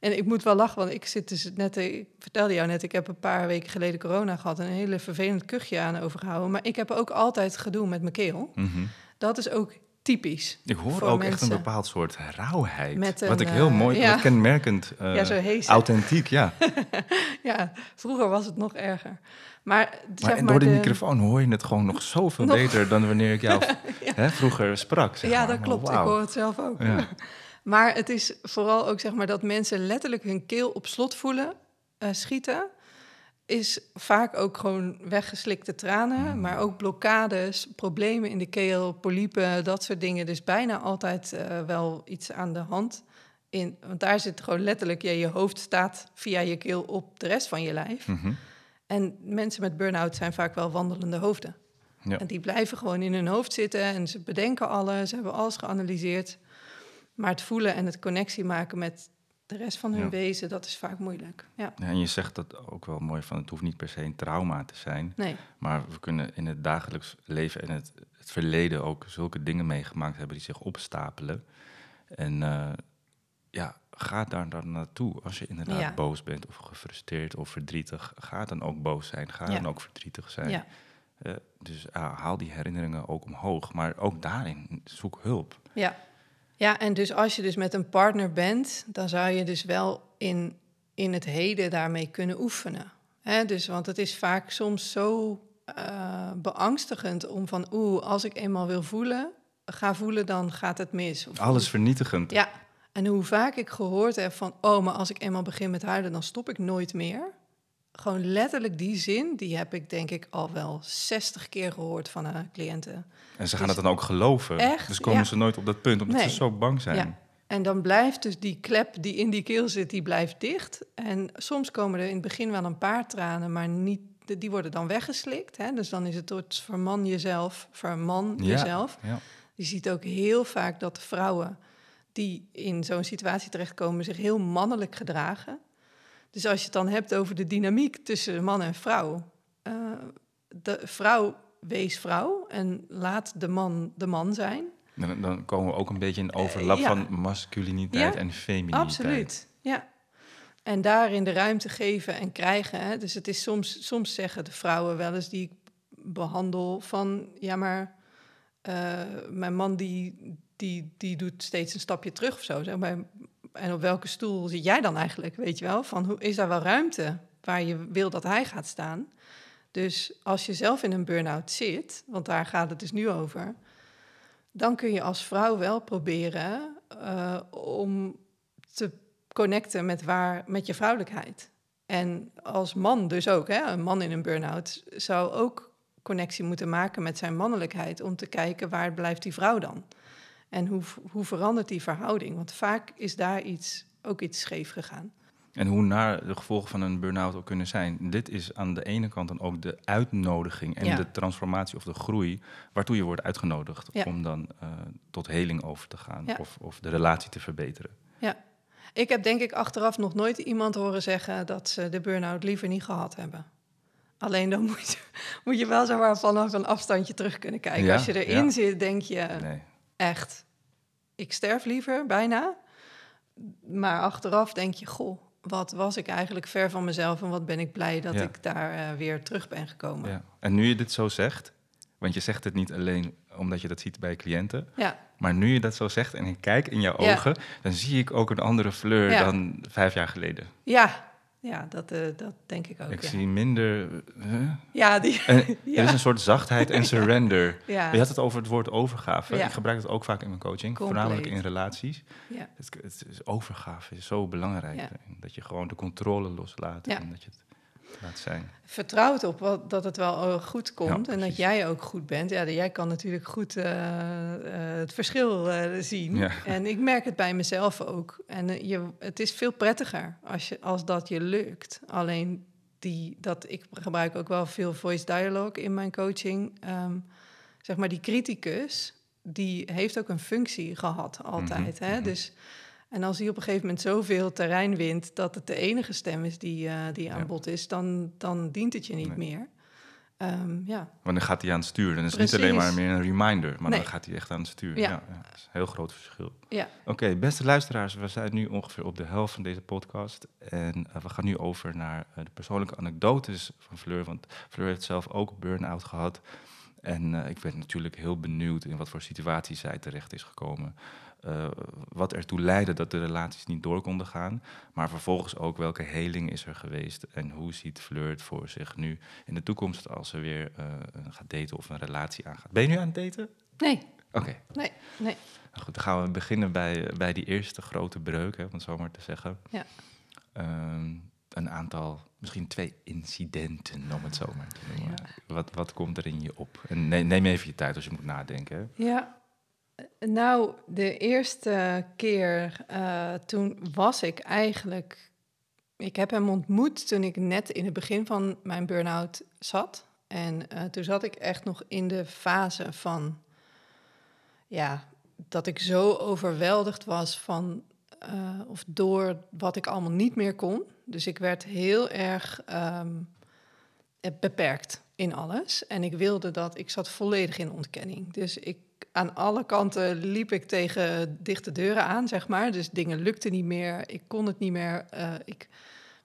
En ik moet wel lachen, want ik zit dus net, ik vertelde jou net, ik heb een paar weken geleden corona gehad en een hele vervelend kuchje aan overgehouden. Maar ik heb ook altijd gedoe met mijn keel.
Mhm.
Dat is ook typisch.
Ik hoor ook echt een bepaald soort rauwheid.
Met
wat ik heel
eh,
mooi,
ja.
wat kenmerkend, eh,
Ja, zo
authentiek, ja.
Ja, vroeger was het nog erger. Maar, zeg maar
door de,
de-
microfoon hoor je het gewoon nog zoveel
Nog-
beter dan wanneer ik jou hè, vroeger sprak. Zeg
ja,
maar.
dat klopt. Ik hoor het zelf ook. Maar het is vooral ook zeg maar dat mensen letterlijk hun keel op slot voelen, eh, schieten. Is vaak ook gewoon weggeslikte tranen,
Mm.
maar ook blokkades, problemen in de keel, polypen, dat soort dingen. Dus bijna altijd eh, wel iets aan de hand. In, want daar zit gewoon letterlijk, ja, je hoofd staat via je keel op de rest van je lijf.
Mhm.
En mensen met burn-out zijn vaak wel wandelende hoofden.
Ja.
En die blijven gewoon in hun hoofd zitten en ze bedenken alles, ze hebben alles geanalyseerd. Maar het voelen en het connectie maken met de rest van hun
Ja.
wezen, dat is vaak moeilijk. Ja,
Ja, en je zegt dat ook wel mooi van het hoeft niet per se een trauma te zijn.
nee.
Maar we kunnen in het dagelijks leven en het, het verleden ook zulke dingen meegemaakt hebben die zich opstapelen. En eh, ja, ga daar dan naartoe. Als je inderdaad
Ja.
boos bent of gefrustreerd of verdrietig, ga dan ook boos zijn. Ga dan ook verdrietig zijn.
Ja,
Eh, dus ah, haal die herinneringen ook omhoog. Maar ook daarin zoek hulp.
ja. Ja, en dus als je dus met een partner bent, dan zou je dus wel in, in het heden daarmee kunnen oefenen. Hè, dus, want het is vaak soms zo eh, beangstigend om van, oeh, als ik eenmaal wil voelen, ga voelen, dan gaat het mis. Of
Alles vernietigend.
Ja, en hoe vaak ik gehoord heb van... oh, maar als ik eenmaal begin met huilen, dan stop ik nooit meer. Gewoon letterlijk die zin, die heb ik denk ik al wel 60 keer gehoord van haar cliënten.
En ze gaan
Dus-
het dan ook geloven.
Echt?
Dus komen
Ja.
ze nooit op dat punt, omdat
Nee.
ze zo bang zijn.
Ja. En dan blijft dus die klep die in die keel zit, die blijft dicht. En soms komen er in het begin wel een paar tranen, maar niet, die worden dan weggeslikt. Hè? Dus dan is het tot verman jezelf, verman
Ja.
jezelf.
Ja.
Je ziet ook heel vaak dat vrouwen die in zo'n situatie terechtkomen zich heel mannelijk gedragen. Dus als je het dan hebt over de dynamiek tussen man en vrouw. eh, de vrouw wees vrouw en laat de man de man zijn.
Dan, dan komen we ook een beetje in overlap
Eh, ja.
van masculiniteit
Ja,
en femininiteit.
Absoluut, ja. En daarin de ruimte geven en krijgen. Hè? Dus het is soms, soms zeggen de vrouwen wel eens die ik behandel van... ja, maar eh, mijn man die, die, die doet steeds een stapje terug of zo. Zeg maar. En op welke stoel zit jij dan eigenlijk, weet je wel? Van, hoe, is daar wel ruimte waar je wil dat hij gaat staan? Dus als je zelf in een burn-out zit, want daar gaat het dus nu over... dan kun je als vrouw wel proberen eh, om te connecten met, waar, met je vrouwelijkheid. En als man dus ook, hè, een man in een burn-out zou ook connectie moeten maken met zijn mannelijkheid om te kijken waar blijft die vrouw dan? En hoe, hoe verandert die verhouding? Want vaak is daar iets, ook iets scheef gegaan.
En hoe naar de gevolgen van een burn-out ook kunnen zijn. Dit is aan de ene kant dan ook de uitnodiging en
Ja.
de transformatie of de groei waartoe je wordt uitgenodigd
Ja.
om dan eh, tot heling over te gaan
Ja.
of, of de relatie te verbeteren.
Ja. Ik heb denk ik achteraf nog nooit iemand horen zeggen dat ze de burn-out liever niet gehad hebben. Alleen dan moet je, moet je wel maar vanaf een afstandje terug kunnen kijken. Als je erin zit, denk je
Nee.
Echt, ik sterf liever, bijna. Maar achteraf denk je, goh, wat was ik eigenlijk ver van mezelf en wat ben ik blij dat
Ja.
ik daar eh, weer terug ben gekomen.
Ja. En nu je dit zo zegt, want je zegt het niet alleen omdat je dat ziet bij cliënten,
Ja,
maar nu je dat zo zegt en ik kijk in jouw ogen, dan zie ik ook een andere fleur dan vijf jaar geleden.
ja, ja dat, eh, dat denk ik ook.
ik
ja.
zie minder. huh?
ja, die,
En
Ja.
Er is een soort zachtheid en surrender.
ja,
Je had het over het woord overgave. Ik gebruik het ook vaak in mijn coaching,
Compleet.
voornamelijk in relaties.
ja.
Het, het is overgave is zo belangrijk. Dat je gewoon de controle loslaat en dat je het laat zijn.
vertrouwt op wat, dat het wel eh, goed komt
Ja,
en dat jij ook goed bent. Ja, jij kan natuurlijk goed eh, eh, het verschil zien.
Ja.
En ik merk het bij mezelf ook. En je, het is veel prettiger als, je, als dat je lukt. Alleen die, dat, ik gebruik ook wel veel voice dialogue in mijn coaching. Ehm, zeg maar, die criticus, die heeft ook een functie gehad altijd.
Mhm,
hè?
mhm.
Dus, en als hij op een gegeven moment zoveel terrein wint... dat het de enige stem is die, eh, die aan
Ja.
bod is... Dan, dan dient het je niet
Nee.
meer. Ehm, ja,
Want dan gaat hij aan het stuur. Dan is het niet alleen maar meer een reminder, maar
Nee.
dan gaat hij echt aan het stuur.
Ja.
Ja. Ja, dat is een heel groot verschil.
ja.
Oké, beste luisteraars, we zijn nu ongeveer op de helft van deze podcast. En eh, we gaan nu over naar eh, de persoonlijke anekdotes van Fleur. Want Fleur heeft zelf ook burn-out gehad. En ik ben natuurlijk heel benieuwd in wat voor situaties zij terecht is gekomen. Eh, wat ertoe leidde dat de relaties niet door konden gaan. Maar vervolgens ook welke heling is er geweest. En hoe ziet Fleur het voor zich nu in de toekomst als ze weer eh, gaat daten of een relatie aangaat. Ben je nu aan het daten?
Nee,
Oké.
nee, nee.
Nou goed, dan gaan we beginnen bij, bij die eerste grote breuk, hè, om het zo maar te zeggen.
Ja.
Ehm, een aantal, misschien twee incidenten, om het zo maar te noemen. Wat, wat komt er in je op? En ne- neem even je tijd als je moet nadenken. hè.
Ja, nou, de eerste keer eh, toen was ik eigenlijk... Ik heb hem ontmoet toen ik net in het begin van mijn burn-out zat. En eh, toen zat ik echt nog in de fase van... Ja, dat ik zo overweldigd was van... eh, of door wat ik allemaal niet meer kon. Dus ik werd heel erg ehm, eh, beperkt in alles. En ik wilde dat, ik zat volledig in ontkenning. Dus ik, aan alle kanten liep ik tegen dichte deuren aan, zeg maar. Dus dingen lukten niet meer, ik kon het niet meer. eh, ik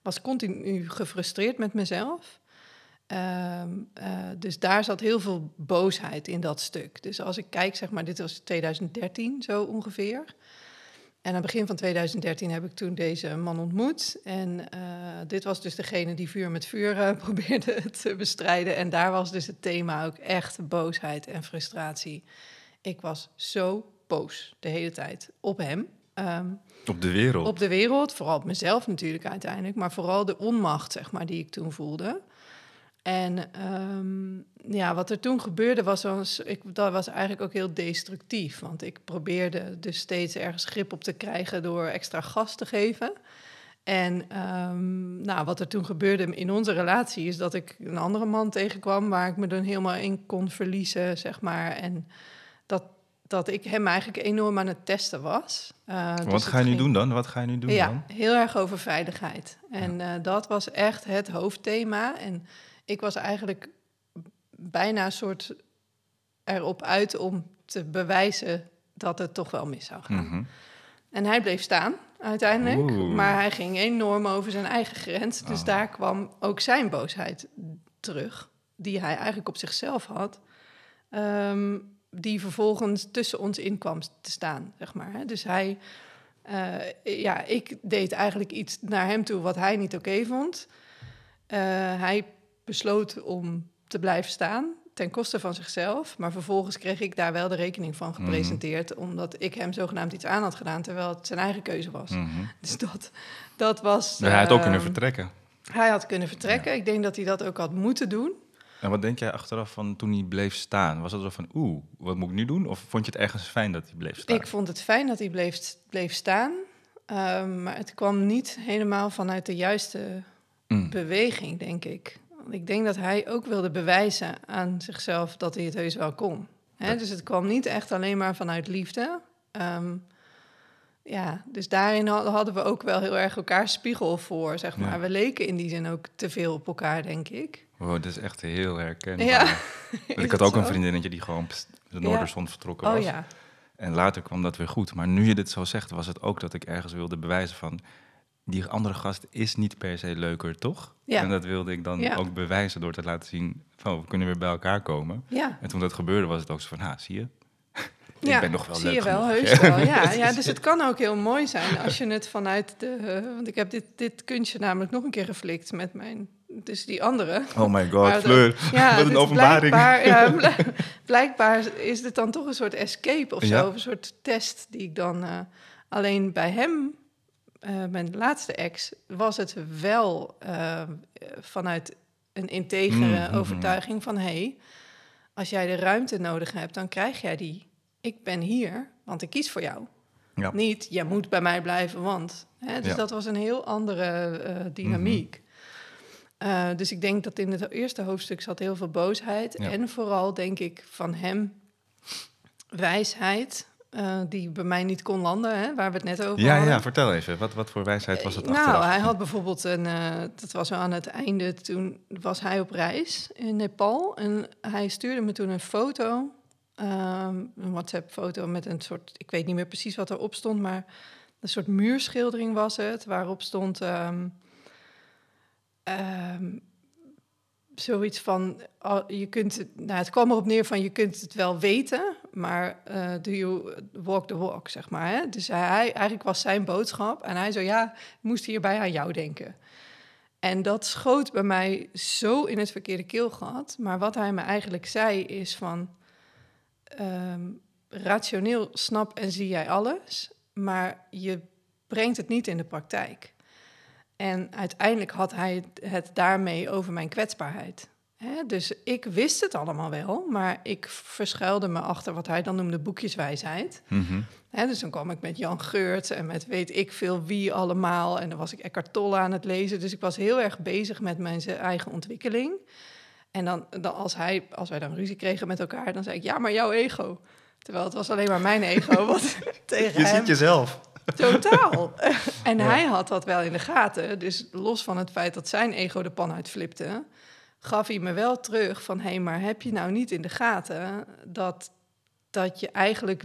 was continu gefrustreerd met mezelf. Ehm, eh, dus daar zat heel veel boosheid in dat stuk. Dus als ik kijk, zeg maar, dit was 2013 zo ongeveer. En aan het begin van 2013 heb ik toen deze man ontmoet. En eh, dit was dus degene die vuur met vuur probeerde te bestrijden. En daar was dus het thema ook echt boosheid en frustratie. Ik was zo boos de hele tijd op hem. Ehm,
Op de wereld.
op de wereld, vooral op mezelf natuurlijk uiteindelijk, maar vooral de onmacht, zeg maar, die ik toen voelde. En ehm, ja, wat er toen gebeurde was, was ik, dat was eigenlijk ook heel destructief. Want ik probeerde dus steeds ergens grip op te krijgen door extra gas te geven. En ehm, nou, wat er toen gebeurde in onze relatie is dat ik een andere man tegenkwam waar ik me dan helemaal in kon verliezen, zeg maar. En dat, ik hem eigenlijk enorm aan het testen was. Eh, dus
Wat ga je nu
ging-
doen dan? Wat ga je nu doen
ja,
dan?
heel erg over veiligheid. En eh, dat was echt het hoofdthema. En ik was eigenlijk bijna een soort erop uit om te bewijzen dat het toch wel mis zou gaan.
Mhm.
En hij bleef staan uiteindelijk,
Oeh.
maar hij ging enorm over zijn eigen grens. Dus
Oh.
daar kwam ook zijn boosheid terug, die hij eigenlijk op zichzelf had. ehm, die vervolgens tussen ons in kwam te staan, zeg maar. hè. Dus hij, eh, ja, ik deed eigenlijk iets naar hem toe wat hij niet oké vond. Eh, hij besloot om te blijven staan ten koste van zichzelf. Maar vervolgens kreeg ik daar wel de rekening van
Mhm.
gepresenteerd... omdat ik hem zogenaamd iets aan had gedaan... terwijl het zijn eigen keuze was.
Mhm.
Dus dat, dat was...
Ja, hij had ook
eh,
kunnen vertrekken.
Hij had kunnen vertrekken. Ik denk dat hij dat ook had moeten doen.
En wat denk jij achteraf van toen hij bleef staan? Was dat zo van, oeh, wat moet ik nu doen? Of vond je het ergens fijn dat hij bleef staan?
Ik vond het fijn dat hij bleef, bleef staan. Ehm, maar het kwam niet helemaal vanuit de juiste
Mm.
beweging, denk ik. Want ik denk dat hij ook wilde bewijzen aan zichzelf dat hij het heus wel kon. Hè?
Dat-
Dus het kwam niet echt alleen maar vanuit liefde. Ehm, ja, dus daarin had- hadden we ook wel heel erg elkaar spiegel voor, zeg maar.
Ja.
We leken in die zin ook te veel op elkaar, denk ik.
Wow, dat is echt heel herkenbaar.
Ja.
Ik had ook een vriendinnetje die gewoon de Noorderzon vertrokken
Oh
was.
ja,
En later kwam dat weer goed. Maar nu je dit zo zegt, was het ook dat ik ergens wilde bewijzen van... die andere gast is niet per se leuker, toch?
Ja.
En dat wilde ik dan ook bewijzen door te laten zien... van we kunnen weer bij elkaar komen.
ja.
En toen dat gebeurde was het ook zo van, ha, zie je?
Ja,
ik ben nog wel
zie
leuk
je wel,
genoeg.
heus wel. Ja, ja, dus het kan ook heel mooi zijn als je het vanuit de... want ik heb dit, dit kunstje namelijk nog een keer geflikt met mijn... Dus die andere.
Oh my god, Fleur.
Ja,
Wat een openbaring.
Blijkbaar, ja, bl- blijkbaar is het dan toch een soort escape of zo.
Ja.
Of een soort test die ik dan... eh, alleen bij hem, eh, mijn laatste ex, was het wel eh, vanuit een integere
Mm, mm,
overtuiging van... hé, hey, als jij de ruimte nodig hebt, dan krijg jij die. Ik ben hier, want ik kies voor jou.
Ja.
Niet, jij moet bij mij blijven, want... Hè, dus
Ja. Mhm.
dat was een heel andere eh, dynamiek. Eh, dus ik denk dat in het eerste hoofdstuk zat heel veel boosheid.
Ja.
En vooral denk ik van hem wijsheid, eh, die bij mij niet kon landen, hè, waar we het net over
Ja,
hadden.
ja, vertel even. Wat, wat voor wijsheid was het
nou,
achteraf?
hij had bijvoorbeeld een, dat was aan het einde, toen was hij op reis in Nepal en hij stuurde me toen een foto, ehm, een WhatsApp-foto met een soort, ik weet niet meer precies wat erop stond, maar een soort muurschildering was het, waarop stond ehm, ehm, zoiets van, je kunt, het- nou, het kwam erop neer van je kunt het wel weten, maar eh do you walk the walk, zeg maar. Hè? Dus hij, eigenlijk was zijn boodschap en hij zo, ja, moest hierbij aan jou denken. En dat schoot bij mij zo in het verkeerde keelgat. Maar wat hij me eigenlijk zei is van... ehm, rationeel snap en zie jij alles, maar je brengt het niet in de praktijk. En uiteindelijk had hij het, daarmee over mijn kwetsbaarheid. Dus ik wist het allemaal wel, maar ik verschuilde me achter wat hij dan noemde boekjeswijsheid.
Mhm.
Dus dan kwam ik met Jan Geurt en met weet ik veel wie allemaal. En dan was ik Eckhart Tolle aan het lezen. Dus ik was heel erg bezig met mijn eigen ontwikkeling. En dan, dan als, hij, als wij dan ruzie kregen met elkaar, dan zei ik, ja, maar jouw ego. Terwijl het was alleen maar mijn ego wat tegen
Je
hem...
ziet jezelf.
Totaal. en
Ja.
hij had dat wel in de gaten. Dus los van het feit dat zijn ego de pan uitflipte, gaf hij me wel terug van: hé, hey, maar heb je nou niet in de gaten dat, dat je eigenlijk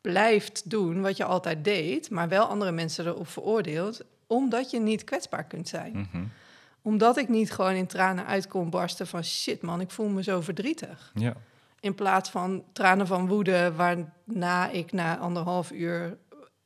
blijft doen wat je altijd deed, maar wel andere mensen erop veroordeelt, omdat je niet kwetsbaar kunt zijn?
Mhm.
Omdat ik niet gewoon in tranen uit kon barsten van shit man, ik voel me zo verdrietig.
Ja.
In plaats van tranen van woede, waarna ik na anderhalf uur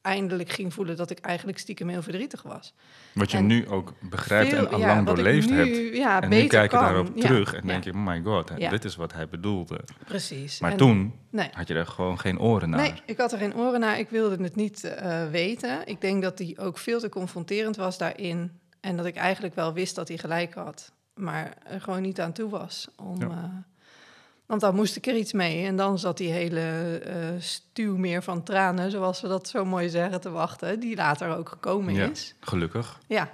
eindelijk ging voelen dat ik eigenlijk stiekem heel verdrietig was.
Wat je
En
nu ook begrijpt
Veel-
en al lang doorleefd
nu,
hebt.
Ja,
En nu kijk je daarop
Ja,
terug en denk je, oh my god, hè, dit is wat hij bedoelde.
Precies.
Maar
En-
toen
Nee.
had je er gewoon geen oren naar.
Nee, ik had er geen oren naar. Ik wilde het niet eh, weten. Ik denk dat hij ook veel te confronterend was daarin. En dat ik eigenlijk wel wist dat hij gelijk had. Maar er gewoon niet aan toe was. Om,
Ja.
eh, want dan moest ik er iets mee. En dan zat die hele eh stuw meer van tranen, zoals we dat zo mooi zeggen, te wachten. Die later ook gekomen
Ja.
is.
Gelukkig.
Ja,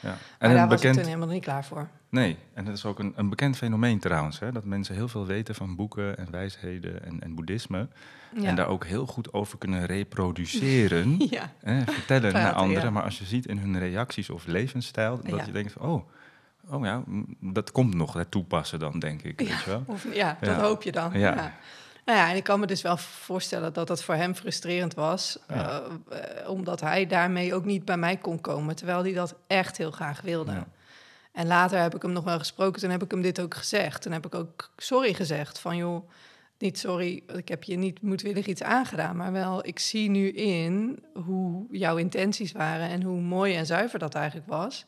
Ja.
maar
En
daar
een
was ik
bekend,
toen helemaal niet klaar voor.
nee, en dat is ook een, een bekend fenomeen trouwens, hè, dat mensen heel veel weten van boeken en wijsheden en, en boeddhisme.
Ja.
En daar ook heel goed over kunnen reproduceren.
ja.
hè, vertellen naar anderen.
ja.
Maar als je ziet in hun reacties of levensstijl, dat je denkt van, oh, oh ja, dat komt nog, het toepassen dan, denk ik. Weet je wel?
Of, ja, dat hoop je dan.
Ja.
Nou ja, en ik kan me dus wel voorstellen dat dat voor hem frustrerend was. Eh, omdat hij daarmee ook niet bij mij kon komen. Terwijl hij dat echt heel graag wilde.
Ja.
En later heb ik hem nog wel gesproken. Toen heb ik hem dit ook gezegd. Toen heb ik ook sorry gezegd. Van joh, niet sorry, ik heb je niet moedwillig iets aangedaan. Maar wel, ik zie nu in hoe jouw intenties waren. En hoe mooi en zuiver dat eigenlijk was.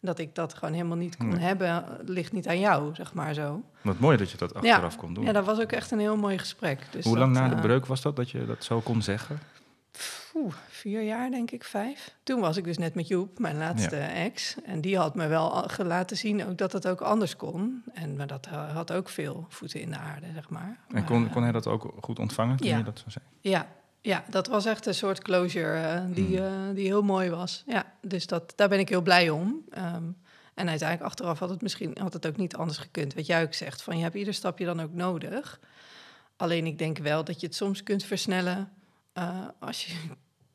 Dat ik dat gewoon helemaal niet kon
Nee.
hebben, ligt niet aan jou, zeg maar zo.
Wat mooi dat je dat achteraf kon doen.
Ja, dat was ook echt een heel mooi gesprek. Dus
Hoe lang na de
eh,
breuk was dat, dat je dat zo kon zeggen?
Oeh, vier jaar denk ik, vijf. Toen was ik dus net met Joep, mijn laatste ex. En die had me wel laten zien ook dat het ook anders kon. En maar dat eh, had ook veel voeten in de aarde, zeg maar.
En
Maar,
kon,
eh,
kon hij dat ook goed ontvangen toen
ja.
je dat zo zei?
Ja, Ja, dat was echt een soort closure eh, die,
Hmm.
die heel mooi was. Ja, dus dat, daar ben ik heel blij om. Ehm, en uiteindelijk achteraf had het misschien had het ook niet anders gekund. Wat jij ook zegt, van je hebt ieder stapje dan ook nodig. Alleen ik denk wel dat je het soms kunt versnellen als je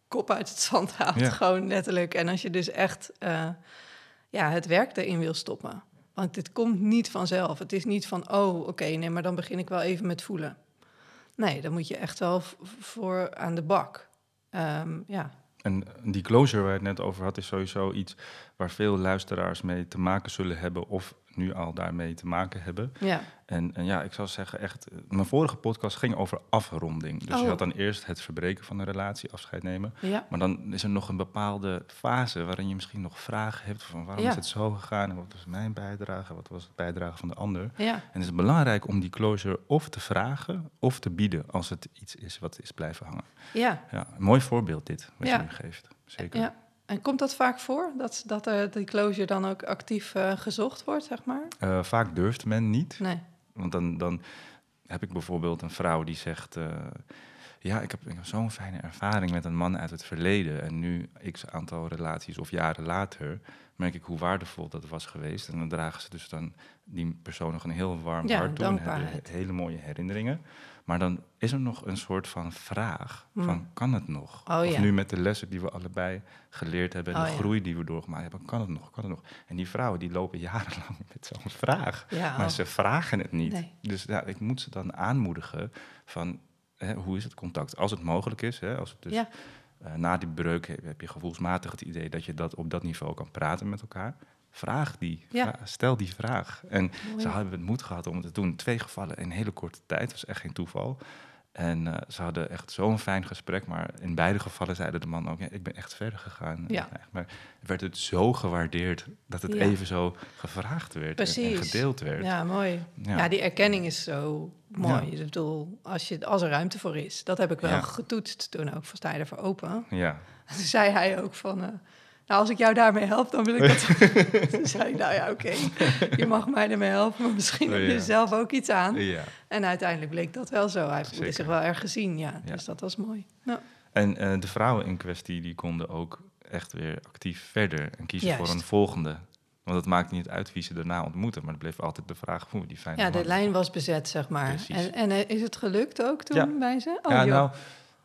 kop uit het zand haalt,
Ja.
gewoon letterlijk. En als je dus echt eh, ja, het werk erin wil stoppen. Want dit komt niet vanzelf. Het is niet van, oh, oké, nee, maar dan begin ik wel even met voelen. Nee, dan moet je echt wel voor aan de bak. Ehm, ja,
En die closure waar je het net over had, is sowieso iets waar veel luisteraars mee te maken zullen hebben of nu al daarmee te maken hebben.
ja,
En, en ja, ik zou zeggen echt, eh, mijn vorige podcast ging over afronding. Dus je
Oh.
had dan eerst het verbreken van een relatie, afscheid nemen.
ja,
Maar dan is er nog een bepaalde fase waarin je misschien nog vragen hebt van waarom
Ja.
is het zo gegaan en wat was mijn bijdrage, wat was het bijdrage van de ander.
ja,
En het is belangrijk om die closure of te vragen of te bieden als het iets is wat is blijven hangen.
ja,
Ja, een mooi voorbeeld dit, wat je nu geeft. Zeker.
ja. En komt dat vaak voor, dat, dat er die closure dan ook actief eh, gezocht wordt, zeg maar?
Eh, vaak durft men niet,
Nee.
want dan, dan heb ik bijvoorbeeld een vrouw die zegt... eh, ja, ik heb, zo'n fijne ervaring met een man uit het verleden. En nu, x aantal relaties of jaren later, merk ik hoe waardevol dat was geweest. En dan dragen ze dus dan die persoon nog een heel warm
Ja,
hart toe. en hele mooie herinneringen. Maar dan is er nog een soort van vraag van,
Hmm.
kan het nog?
Oh,
of
ja.
nu met de lessen die we allebei geleerd hebben... en
Oh,
de
ja.
groei die we doorgemaakt hebben, kan het nog? Kan het nog? En die vrouwen die lopen jarenlang met zo'n vraag.
Ja,
Maar
oh.
ze vragen het niet.
Nee.
Dus ja, ik moet ze dan aanmoedigen van hè, hoe is het contact? Als het mogelijk is, hè, als het dus Eh, na die breuk heb, je gevoelsmatig het idee dat je dat op dat niveau kan praten met elkaar. Vraag die,
Ja.
vra- stel die vraag. En
Mooi.
ze hadden het moed gehad om het te doen. Twee gevallen in een hele korte tijd, dat was echt geen toeval. En eh, ze hadden echt zo'n fijn gesprek, maar in beide gevallen zeiden de man ook, ja, ik ben echt verder gegaan.
Ja.
En, maar werd het zo gewaardeerd dat het
Ja.
even zo gevraagd werd en- gedeeld werd.
Ja, mooi.
Ja.
Ja. die erkenning is zo mooi. Ik bedoel, als, je, als er ruimte voor is. Dat heb ik wel getoetst toen ook. Van sta je ervoor open?
Ja.
Toen zei hij ook van... eh, nou, als ik jou daarmee help, dan wil ik dat... toen zei ik, nou ja, oké. Je mag mij ermee helpen, maar misschien heb
ja.
je zelf ook iets aan.
ja.
En uiteindelijk bleek dat wel zo. Hij voelde zich wel erg gezien, ja. Dus dat was mooi. Nou,
En eh, de vrouwen in kwestie die konden ook echt weer actief verder en kiezen voor een volgende. Want het maakt niet uit wie ze daarna ontmoeten, maar het bleef altijd de vraag hoe die fijne
ja, de lijn was bezet, zeg maar.
Precies.
En, en eh, is het gelukt ook toen bij ze? Oh,
ja,
joh.
nou,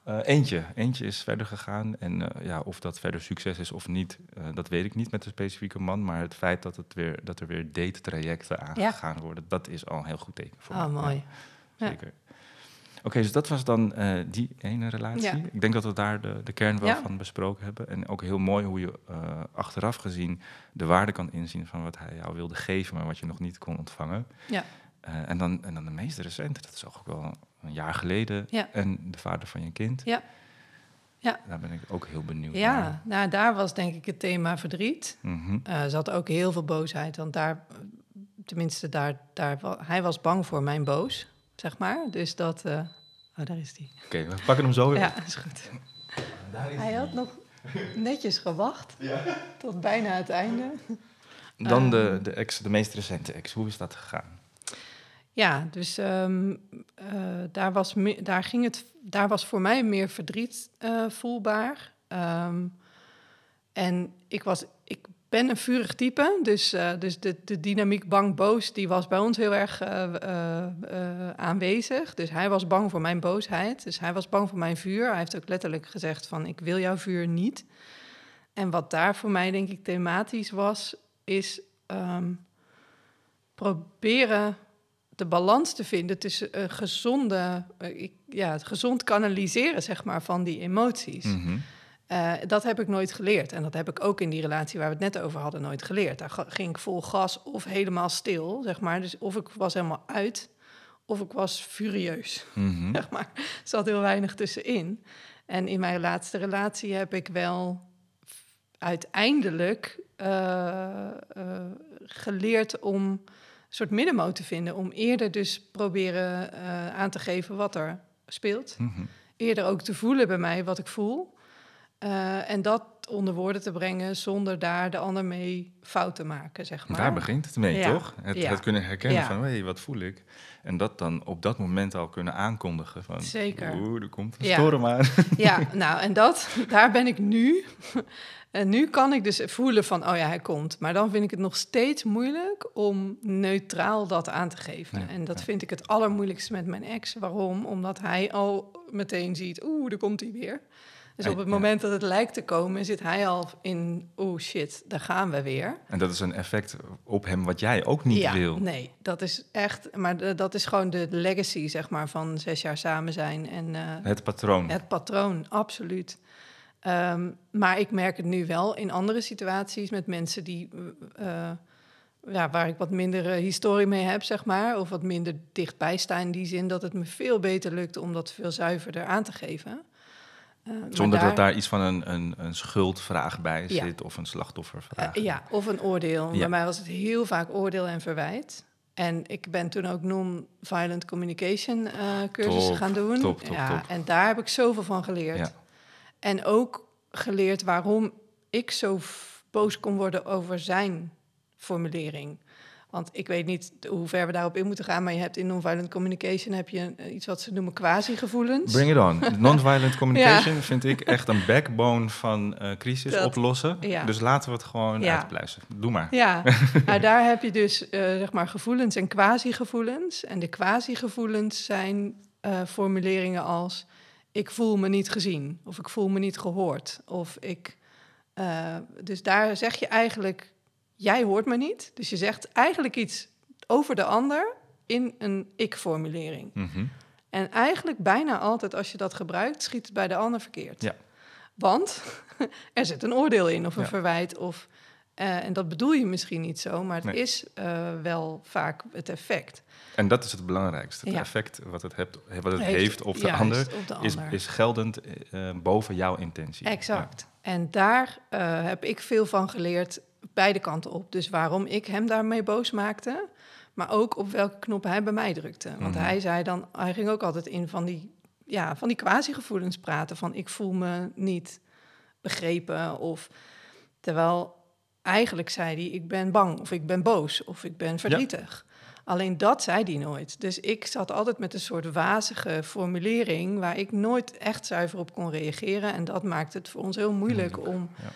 eh, eentje. Eentje is verder gegaan. En eh, ja, of dat verder succes is of niet, eh, dat weet ik niet met de specifieke man. Maar het feit dat, het weer, dat er weer date-trajecten aangegaan worden, dat is al een heel goed teken voor
Oh,
mij.
mooi.
Ja,
Ja.
zeker. Oké, dus dat was dan die ene relatie. Ik denk dat we daar de, de kern wel van besproken hebben. En ook heel mooi hoe je achteraf gezien de waarde kan inzien van wat hij jou wilde geven, maar wat je nog niet kon ontvangen.
Ja.
En, dan, en dan de meest recente, dat is ook wel een jaar geleden.
Ja.
En de vader van je kind.
Ja. Ja.
Daar ben ik ook heel benieuwd naar.
Ja, nou, daar was denk ik het thema verdriet.
Mhm.
Eh ze had ook heel veel boosheid, want daar, eh, tenminste, daar, daar, hij was bang voor mijn boos, zeg maar. Dus dat, eh, oh, daar is hij.
Oké, we pakken hem zo weer.
Ja, is goed. Hij had nog netjes gewacht tot bijna het einde.
Dan de,
Ehm.
de, ex, de meest recente ex. Hoe is dat gegaan?
Ja, dus ehm, eh, daar, was daar, ging het, daar was voor mij meer verdriet eh, voelbaar. Ehm, en ik, was, ik ben een vurig type, dus, eh, dus de, de dynamiek bang-boos... die was bij ons heel erg aanwezig. Dus hij was bang voor mijn boosheid. Dus hij was bang voor mijn vuur. Hij heeft ook letterlijk gezegd van, ik wil jouw vuur niet. En wat daar voor mij denk ik thematisch was, is ehm, proberen de balans te vinden tussen een gezonde, eh, ja, het gezond kanaliseren zeg maar, van die emoties.
Mhm.
Eh, dat heb ik nooit geleerd. En dat heb ik ook in die relatie waar we het net over hadden nooit geleerd. Daar ging ik vol gas of helemaal stil, zeg maar. Dus of ik was helemaal uit, of ik was furieus,
Mhm.
zeg maar. Er zat heel weinig tussenin. En in mijn laatste relatie heb ik wel uiteindelijk eh, eh, geleerd om soort middenmoot te vinden. Om eerder dus proberen eh, aan te geven wat er speelt
Mhm.
eerder ook te voelen bij mij wat ik voel. Eh, en dat onder woorden te brengen zonder daar de ander mee fout te maken, zeg maar.
Daar begint het mee,
Ja.
toch? Het,
Ja.
het kunnen herkennen
Ja.
van, hé, wat voel ik? En dat dan op dat moment al kunnen aankondigen van...
Zeker.
Oeh, er komt een
Ja.
storm aan.
Ja, nou, en dat, daar ben ik nu. En nu kan ik dus voelen van, oh ja, hij komt. Maar dan vind ik het nog steeds moeilijk om neutraal dat aan te geven.
Ja,
en dat
ja.
vind ik het allermoeilijkste met mijn ex. Waarom? Omdat hij al meteen ziet, oeh, daar komt hij weer. Dus
En-
op het
ja.
moment dat het lijkt te komen, zit hij al in, oeh shit, daar gaan we weer.
En dat is een effect op hem wat jij ook niet
ja,
wil.
nee, dat is echt, maar dat is gewoon de legacy, zeg maar, van zes jaar samen zijn en... eh,
Het patroon.
het patroon, absoluut. Ehm, maar ik merk het nu wel in andere situaties met mensen die, eh, eh, ja, waar ik wat minder historie mee heb, zeg maar, of wat minder dichtbij sta in die zin dat het me veel beter lukt om dat veel zuiverder aan te geven. Eh,
Zonder
daar-
dat daar iets van een, een, een schuldvraag bij
Ja.
zit of een slachtoffervraag.
Eh, ja, of een oordeel.
Ja.
Bij mij was het heel vaak oordeel en verwijt. En ik ben toen ook non-violent communication eh, cursussen
Top,
gaan doen.
top, top,
ja,
top.
En daar heb ik zoveel van geleerd.
Ja.
En ook geleerd waarom ik zo boos kon worden over zijn formulering. Want ik weet niet hoe ver we daarop in moeten gaan, maar je hebt in non-violent communication heb je eh, iets wat ze noemen quasi-gevoelens.
Bring it on. Non-violent communication vind ik echt een backbone van eh, crisis
Dat-
oplossen.
ja.
Dus laten we het gewoon
Ja.
uitpluizen. Doe maar.
Ja, nou, daar heb je dus eh, zeg maar gevoelens en quasi-gevoelens. En de quasi-gevoelens zijn formuleringen als... ik voel me niet gezien of ik voel me niet gehoord. Of ik... dus daar zeg je eigenlijk, jij hoort me niet. Dus je zegt eigenlijk iets over de ander in een ik-formulering.
Mhm.
En eigenlijk bijna altijd als je dat gebruikt, schiet het bij de ander verkeerd.
Ja.
Want er zit een oordeel in of een
Ja.
verwijt. Of, eh, en dat bedoel je misschien niet zo, maar het
Nee.
is eh, wel vaak het effect.
En dat is het belangrijkste. Het
Ja.
effect wat het, hebt, wat het
Heeft-
heeft op de
juist,
ander,
op de
is,
ander.
is geldend eh, boven jouw intentie.
Exact. En daar heb ik veel van geleerd, beide kanten op. Dus waarom ik hem daarmee boos maakte, maar ook op welke knop hij bij mij drukte. Want
Mhm.
hij zei dan, hij ging ook altijd in van die, ja, van die quasi-gevoelens praten. Van ik voel me niet begrepen. Of terwijl eigenlijk zei hij, ik ben bang of ik ben boos of ik ben verdrietig. Alleen dat zei hij nooit. Dus ik zat altijd met een soort wazige formulering waar ik nooit echt zuiver op kon reageren. En dat maakt het voor ons heel moeilijk
Moeilijk,
om,
ja.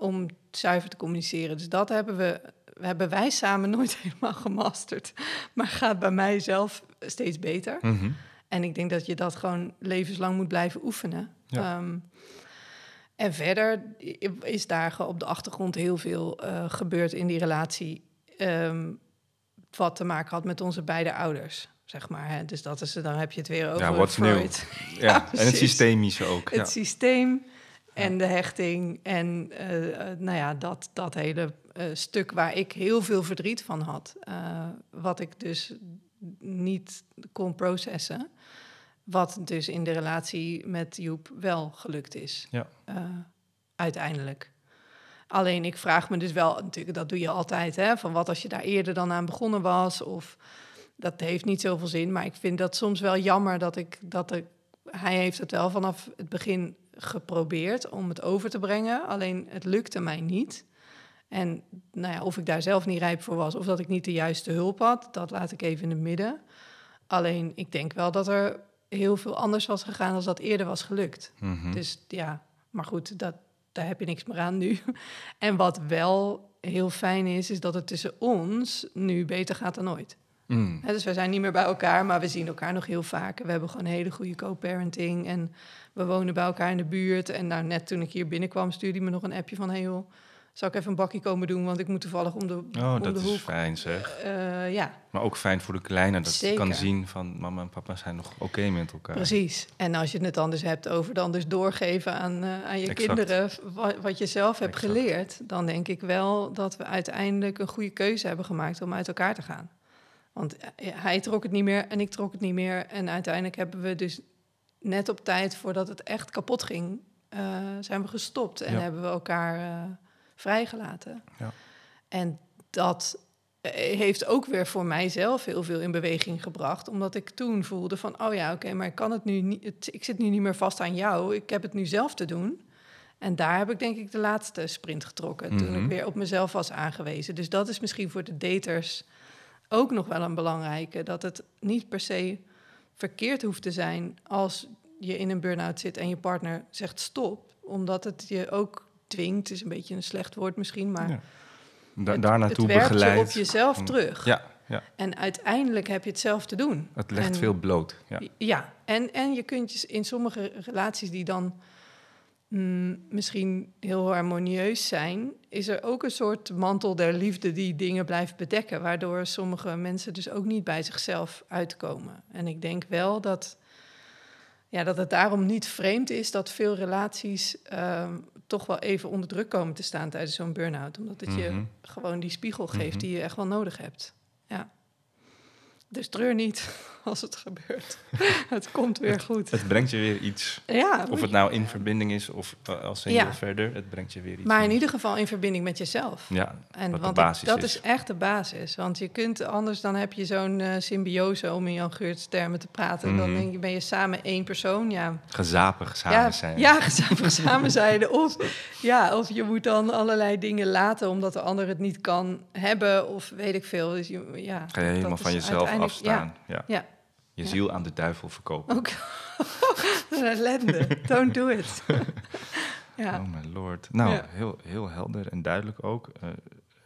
Om zuiver te communiceren. Dus dat hebben we, hebben wij samen nooit helemaal gemasterd. Maar gaat bij mij zelf steeds beter.
Mhm.
En ik denk dat je dat gewoon levenslang moet blijven oefenen.
Ja.
Ehm, en verder is daar op de achtergrond heel veel eh, gebeurd in die relatie. ehm, wat te maken had met onze beide ouders, zeg maar. Hè. Dus dat is, dan heb je het weer over
what's
Freud.
new? Ja, en het systemische ook.
Het
Ja.
systeem en de hechting en eh, eh, nou ja, dat, dat hele eh, stuk waar ik heel veel verdriet van had. wat ik dus niet kon processen. Wat dus in de relatie met Joep wel gelukt is.
Ja.
uiteindelijk. Alleen ik vraag me dus wel, natuurlijk, dat doe je altijd, hè, van wat als je daar eerder dan aan begonnen was, of dat heeft niet zoveel zin. Maar ik vind dat soms wel jammer dat ik dat ik, hij heeft het wel vanaf het begin geprobeerd om het over te brengen, alleen het lukte mij niet. En nou ja, of ik daar zelf niet rijp voor was, of dat ik niet de juiste hulp had, dat laat ik even in het midden. Alleen ik denk wel dat er heel veel anders was gegaan als dat eerder was gelukt.
Mhm.
Dus ja, maar goed, dat, daar heb je niks meer aan nu. En wat wel heel fijn is, is dat het tussen ons nu beter gaat dan ooit.
Mm.
Dus we zijn niet meer bij elkaar, maar we zien elkaar nog heel vaak. We hebben gewoon een hele goede co-parenting en we wonen bij elkaar in de buurt. En nou, net toen ik hier binnenkwam, stuurde hij me nog een appje van... hey joh, zou ik even een bakje komen doen, want ik moet toevallig om de,
Oh,
om
dat
de
is fijn zeg.
Eh, ja,
Maar ook fijn voor de kleine dat ze kan zien van mama en papa zijn nog oké met elkaar.
Precies. En als je het anders hebt over dan dus doorgeven aan, eh, aan je
Exact.
kinderen wat, wat je zelf hebt
Exact.
geleerd, dan denk ik wel dat we uiteindelijk een goede keuze hebben gemaakt om uit elkaar te gaan. Want eh, hij trok het niet meer en ik trok het niet meer. En uiteindelijk hebben we dus net op tijd voordat het echt kapot ging, eh, zijn we gestopt en
Ja.
hebben we elkaar eh, vrijgelaten.
Ja.
En dat heeft ook weer voor mijzelf heel veel in beweging gebracht. Omdat ik toen voelde van, oh ja, oké, maar ik kan het nu niet. Het, ik zit nu niet meer vast aan jou. Ik heb het nu zelf te doen. En daar heb ik denk ik de laatste sprint getrokken. Toen
Mhm.
ik weer op mezelf was aangewezen. Dus dat is misschien voor de daters ook nog wel een belangrijke. Dat het niet per se verkeerd hoeft te zijn als je in een burn-out zit en je partner zegt stop. Omdat het je ook dwingt, is een beetje een slecht woord misschien, maar
Ja. Da
het,
daar naartoe
het
begeleid.
je op jezelf terug.
Ja, ja,
En uiteindelijk heb je het zelf te doen.
het legt
En-
veel bloot. Ja.
Ja, en, en je kunt je in sommige relaties die dan mm, misschien heel harmonieus zijn, is er ook een soort mantel der liefde die dingen blijft bedekken, waardoor sommige mensen dus ook niet bij zichzelf uitkomen. En ik denk wel dat, ja, dat het daarom niet vreemd is dat veel relaties ehm, toch wel even onder druk komen te staan tijdens zo'n burn-out, omdat het je
Mhm.
gewoon die spiegel geeft
Mhm.
die je echt wel nodig hebt. Ja. Dus treur niet als het gebeurt. het komt weer goed.
Het brengt je weer iets.
Ja,
Of het nou in verbinding is of uh, als single
Ja.
verder, het brengt je weer iets.
maar in ieder geval in verbinding met jezelf.
Ja,
En
wat de
want
basis
dat
is.
is echt de basis. Want je kunt anders, dan heb je zo'n eh, symbiose, om in Jan Geurts termen te praten. Dan
Mhm.
denk je, ben je samen één persoon. Ja,
gezapig samen
ja,
zijn.
ja gezamenlijk samen zijn. Of, ja, of je moet dan allerlei dingen laten omdat de ander het niet kan hebben. Of weet ik veel. Dus je, ja,
Ga je
dat
helemaal van jezelf afstaan. Ja.
Ja,
Je
Ja.
ziel aan de duivel verkopen.
ook. Een ellende. Don't do it. ja.
Oh my lord. Nou,
Ja.
heel, heel helder en duidelijk ook. Eh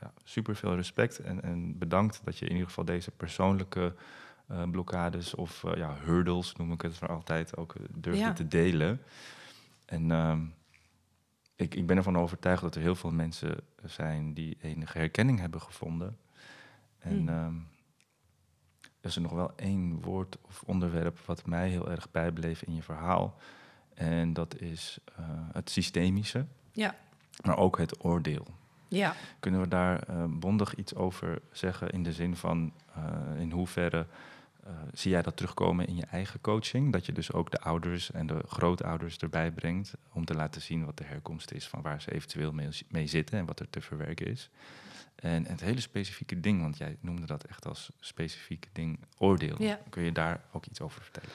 ja, super veel respect en, en bedankt dat je in ieder geval deze persoonlijke eh, blokkades of eh, ja, hurdles, noem ik het voor altijd, ook eh, durfde te delen. En ehm, ik, ik ben ervan overtuigd dat er heel veel mensen zijn die enige herkenning hebben gevonden. En
Hmm.
ehm, is er nog wel één woord of onderwerp wat mij heel erg bijbleef in je verhaal. En dat is eh, het systemische,
Ja.
maar ook het oordeel.
ja.
Kunnen we daar eh, bondig iets over zeggen in de zin van eh, in hoeverre zie jij dat terugkomen in je eigen coaching? Dat je dus ook de ouders en de grootouders erbij brengt om te laten zien wat de herkomst is van waar ze eventueel mee, mee zitten en wat er te verwerken is. En het hele specifieke ding, want jij noemde dat echt als specifiek ding, oordeel.
Ja.
Kun je daar ook iets over vertellen?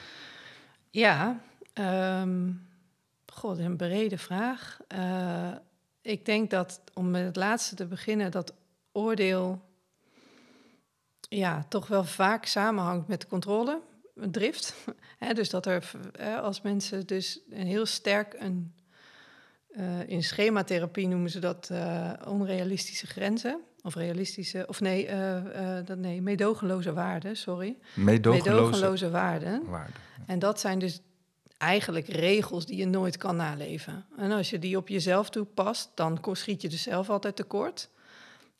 Ja, ehm god, een brede vraag. Eh, ik denk dat, om met het laatste te beginnen, dat oordeel ja, toch wel vaak samenhangt met controle, drift. Dus dat er, eh, als mensen dus een heel sterk een, eh, in schematherapie noemen ze dat onrealistische grenzen. Of realistische, of nee, eh, eh, dat, nee meedogenloze waarden, sorry.
Meedogenloze
Meedogenloze waarden.
waarde.
En dat zijn dus eigenlijk regels die je nooit kan naleven. En als je die op jezelf toepast, dan schiet je dus zelf altijd tekort.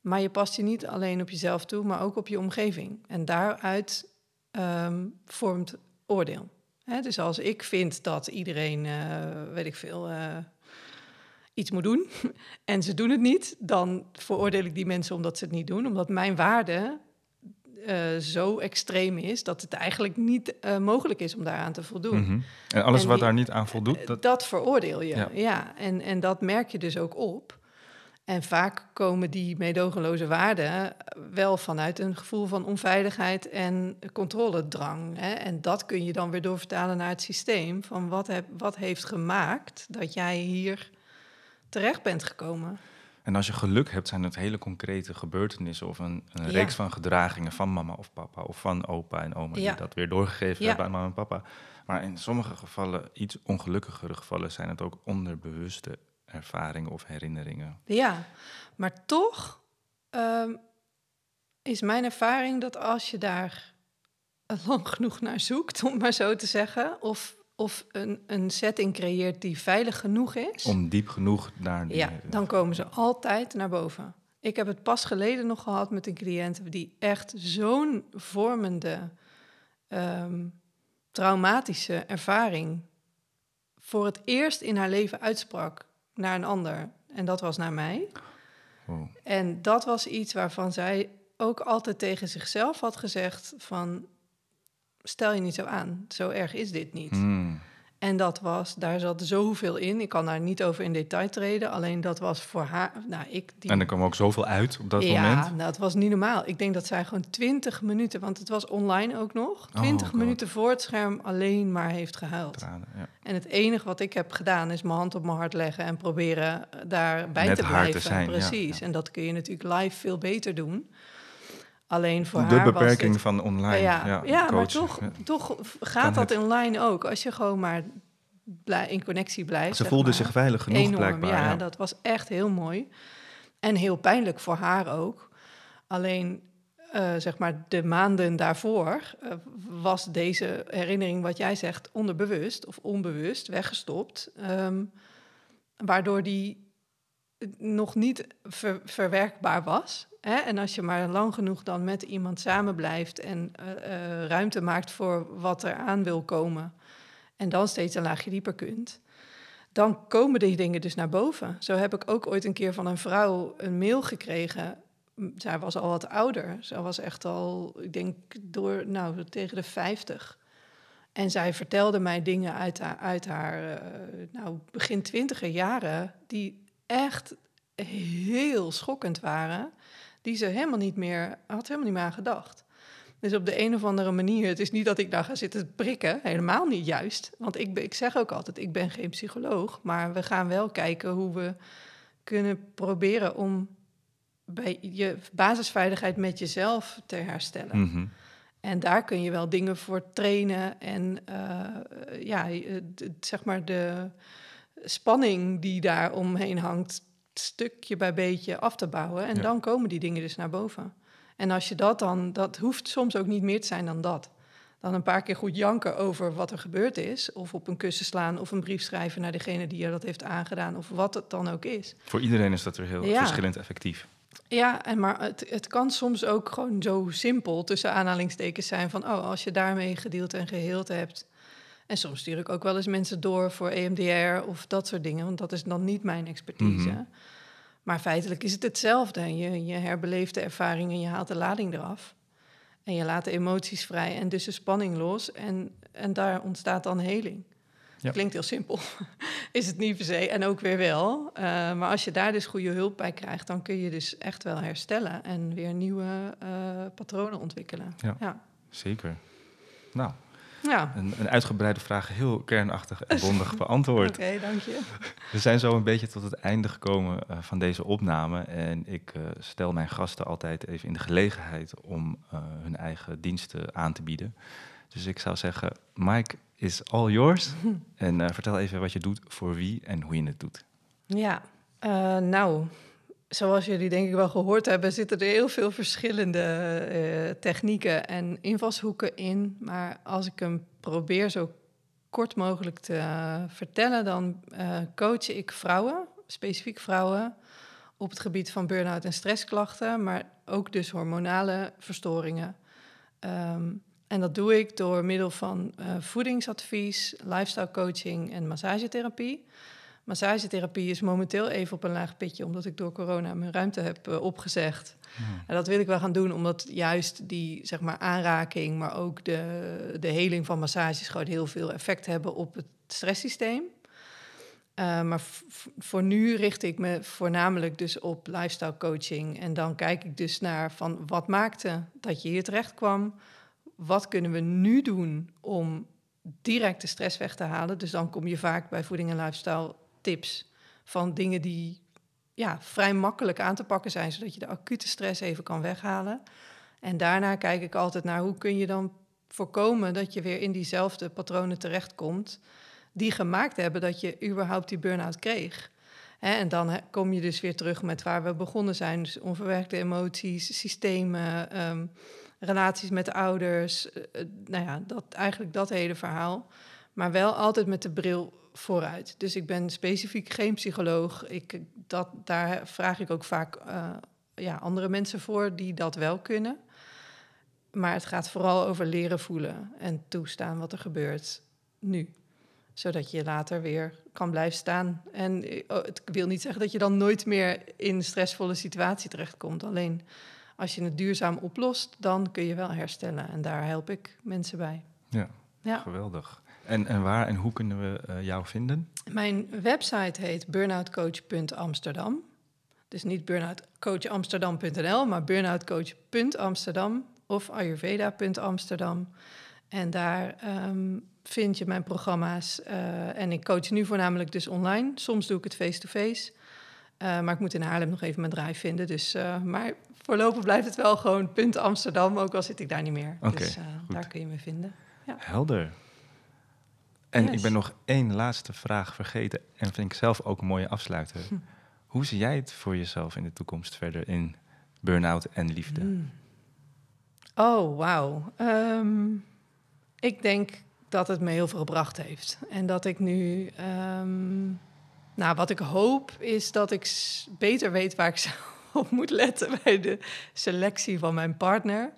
Maar je past je niet alleen op jezelf toe, maar ook op je omgeving. En daaruit ehm, vormt oordeel. Hè, dus als ik vind dat iedereen, eh, weet ik veel, iets moet doen en ze doen het niet, dan veroordeel ik die mensen omdat ze het niet doen, omdat mijn waarde eh, zo extreem is dat het eigenlijk niet eh, mogelijk is om daaraan te voldoen.
Mhm. En alles
En
wat
die-
daar niet aan voldoet,
Dat,
dat,
veroordeel je,
Ja.
ja. En, en dat merk je dus ook op. En vaak komen die meedogenloze waarden wel vanuit een gevoel van onveiligheid en controledrang. Hè? En dat kun je dan weer doorvertalen naar het systeem van wat, heb, wat heeft gemaakt dat jij hier terecht bent gekomen.
En als je geluk hebt, zijn het hele concrete gebeurtenissen of een, een
Ja.
reeks van gedragingen van mama of papa of van opa en oma
Ja.
die dat weer doorgegeven hebben aan mama en papa. Maar in sommige gevallen, iets ongelukkigere gevallen, zijn het ook onderbewuste ervaringen of herinneringen.
Ja, maar toch ehm, is mijn ervaring dat als je daar lang genoeg naar zoekt, om maar zo te zeggen, of, of een, een setting creëert die veilig genoeg is,
Om diep genoeg naar die...
ja, dan komen ze altijd naar boven. Ik heb het pas geleden nog gehad met een cliënt die echt zo'n vormende, ehm, traumatische ervaring voor het eerst in haar leven uitsprak naar een ander. En dat was naar mij.
Wow.
En dat was iets waarvan zij ook altijd tegen zichzelf had gezegd van... stel je niet zo aan, zo erg is dit niet.
Hmm.
En dat was, daar zat zoveel in. Ik kan daar niet over in detail treden. Alleen dat was voor haar. Nou, ik,
die... En er kwam ook zoveel uit op dat
ja,
moment.
Ja, nou, dat was niet normaal. Ik denk dat zij gewoon 20 minuten, want het was online ook nog, 20 minuten voor het scherm alleen maar heeft gehuild.
Tranen, ja.
En het enige wat ik heb gedaan is mijn hand op mijn hart leggen en proberen daarbij
Net
te
haar te
blijven.
zijn,
Precies.
ja.
En dat kun je natuurlijk live veel beter doen. Alleen voor
de
haar was
beperking van online.
ja,
Ja,
ja, maar toch, toch gaat dat
het.
online ook. Als je gewoon maar in connectie blijft.
Ze voelde
maar.
zich veilig genoeg
Enorm,
blijkbaar.
ja,
Ja,
dat was echt heel mooi. En heel pijnlijk voor haar ook. Alleen, eh, zeg maar, de maanden daarvoor eh, was deze herinnering, wat jij zegt, onderbewust of onbewust weggestopt. Ehm, waardoor die nog niet ver- verwerkbaar was. Hè? En als je maar lang genoeg dan met iemand samen blijft en eh, eh, ruimte maakt voor wat er aan wil komen, en dan steeds een laagje dieper kunt, dan komen die dingen dus naar boven. Zo heb ik ook ooit een keer van een vrouw een mail gekregen. Zij was al wat ouder. Zij was echt al, ik denk, door, nou, tegen de 50. En zij vertelde mij dingen uit haar, uit haar eh, nou, begin twintiger jaren... die echt heel schokkend waren. Die ze helemaal niet meer, had helemaal niet meer aan gedacht. Dus op de een of andere manier, het is niet dat ik daar ga zitten prikken, helemaal niet juist. Want ik, ik zeg ook altijd, ik ben geen psycholoog, maar we gaan wel kijken hoe we kunnen proberen om bij je basisveiligheid met jezelf te herstellen.
Mhm.
En daar kun je wel dingen voor trainen en eh, ja, eh, zeg maar de spanning die daar omheen hangt, stukje bij beetje af te bouwen. En
Ja.
dan komen die dingen dus naar boven. En als je dat dan, dat hoeft soms ook niet meer te zijn dan dat. Dan een paar keer goed janken over wat er gebeurd is. Of op een kussen slaan of een brief schrijven naar degene die je dat heeft aangedaan. Of wat het dan ook is.
Voor iedereen is dat er heel
Ja.
verschillend effectief.
Ja, en maar het, het kan soms ook gewoon zo simpel tussen aanhalingstekens zijn van, oh, als je daarmee gedeeld en geheeld hebt. En soms stuur ik ook wel eens mensen door voor EMDR of dat soort dingen, want dat is dan niet mijn expertise.
Mhm.
Maar feitelijk is het hetzelfde. Je, je herbeleeft de ervaring en je haalt de lading eraf. En je laat de emoties vrij en dus de spanning los. En, en daar ontstaat dan heling.
Ja.
Klinkt heel simpel, is het niet per se. En ook weer wel. Eh, maar als je daar dus goede hulp bij krijgt, dan kun je dus echt wel herstellen en weer nieuwe eh, patronen ontwikkelen.
Ja.
ja.
Zeker. Nou,
Ja,
een, een uitgebreide vraag, heel kernachtig en bondig beantwoord.
oké, dank je.
We zijn zo een beetje tot het einde gekomen eh, van deze opname. En ik eh, stel mijn gasten altijd even in de gelegenheid om eh, hun eigen diensten aan te bieden. Dus ik zou zeggen, Mike is all yours. En vertel even wat je doet, voor wie en hoe je het doet.
Ja, nou, zoals jullie denk ik wel gehoord hebben, zitten er heel veel verschillende eh, technieken en invalshoeken in. Maar als ik hem probeer zo kort mogelijk te eh, vertellen, dan eh, coach ik vrouwen, specifiek vrouwen, op het gebied van burn-out en stressklachten, maar ook dus hormonale verstoringen. Ehm, en dat doe ik door middel van voedingsadvies, lifestyle coaching en massagetherapie. Massagetherapie is momenteel even op een laag pitje, omdat ik door corona mijn ruimte heb eh, opgezegd. En dat wil ik wel gaan doen, omdat juist die zeg maar, aanraking, maar ook de, de heling van massages gewoon heel veel effect hebben op het stresssysteem. Eh, maar voor nu richt ik me voornamelijk dus op lifestyle coaching. En dan kijk ik dus naar van wat maakte dat je hier terecht kwam. Wat kunnen we nu doen om direct de stress weg te halen? Dus dan kom je vaak bij voeding en lifestyle tips van dingen die ja, vrij makkelijk aan te pakken zijn, zodat je de acute stress even kan weghalen. En daarna kijk ik altijd naar hoe kun je dan voorkomen dat je weer in diezelfde patronen terechtkomt die gemaakt hebben dat je überhaupt die burn-out kreeg. En dan kom je dus weer terug met waar we begonnen zijn. Dus onverwerkte emoties, systemen, ehm, relaties met ouders. eh, eh, nou ja, dat, eigenlijk dat hele verhaal. Maar wel altijd met de bril vooruit. Dus ik ben specifiek geen psycholoog. Ik, dat, daar vraag ik ook vaak eh, ja, andere mensen voor die dat wel kunnen. Maar het gaat vooral over leren voelen en toestaan wat er gebeurt nu zodat je later weer kan blijven staan. En eh, oh, het wil niet zeggen dat je dan nooit meer in een stressvolle situatie terechtkomt. Alleen als je het duurzaam oplost, dan kun je wel herstellen. En daar help ik mensen bij.
Ja,
Ja,
geweldig. En, en waar en hoe kunnen we uh, jou vinden?
Mijn website heet burnoutcoach.amsterdam. Dus niet burnoutcoachamsterdam.nl, maar burnoutcoach.amsterdam of ayurveda.amsterdam. En daar um, vind je mijn programma's. Uh, en ik coach nu voornamelijk dus online. Soms doe ik het face-to-face. Uh, maar ik moet in Haarlem nog even mijn draai vinden. Dus, uh, maar voorlopig blijft het wel gewoon punt Amsterdam, ook al zit ik daar niet meer.
Okay,
dus daar kun je me vinden. Ja.
Helder. En yes. ik ben nog één laatste vraag vergeten. En vind ik zelf ook een mooie afsluiter. Hm. Hoe zie jij het voor jezelf in de toekomst verder in burn-out en liefde?
Mm. Oh, wauw. Um, ik denk dat het me heel veel gebracht heeft. En dat ik nu... Um, nou, wat ik hoop is dat ik beter weet waar ik op moet letten bij de selectie van mijn partner.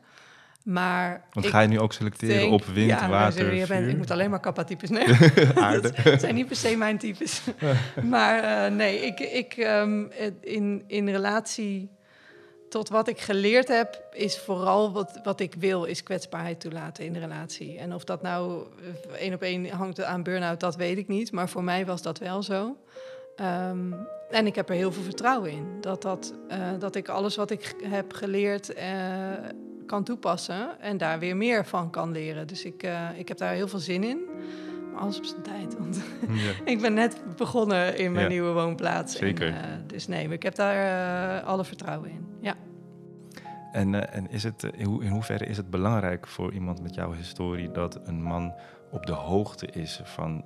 Maar
Want ga je nu ook selecteren
denk,
op wind,
ja,
water,
bent,
vuur?
Ik moet alleen maar kappa-types nemen.
Aarde.
dat zijn niet per se mijn types. maar uh, nee, ik, ik um, in, in relatie tot wat ik geleerd heb, is vooral wat, wat ik wil, is kwetsbaarheid toelaten in de relatie. En of dat nou één op één hangt aan burn-out, dat weet ik niet. Maar voor mij was dat wel zo. Um, en ik heb er heel veel vertrouwen in. Dat, dat, uh, dat ik alles wat ik heb geleerd uh, kan toepassen en daar weer meer van kan leren. Dus ik, uh, ik heb daar heel veel zin in. Maar alles op zijn tijd. Want ja. ik ben net begonnen in mijn ja. nieuwe woonplaats.
Zeker.
En, dus nee, ik heb daar alle vertrouwen in. Ja.
En, en is het, in, ho in hoeverre is het belangrijk voor iemand met jouw historie dat een man op de hoogte is van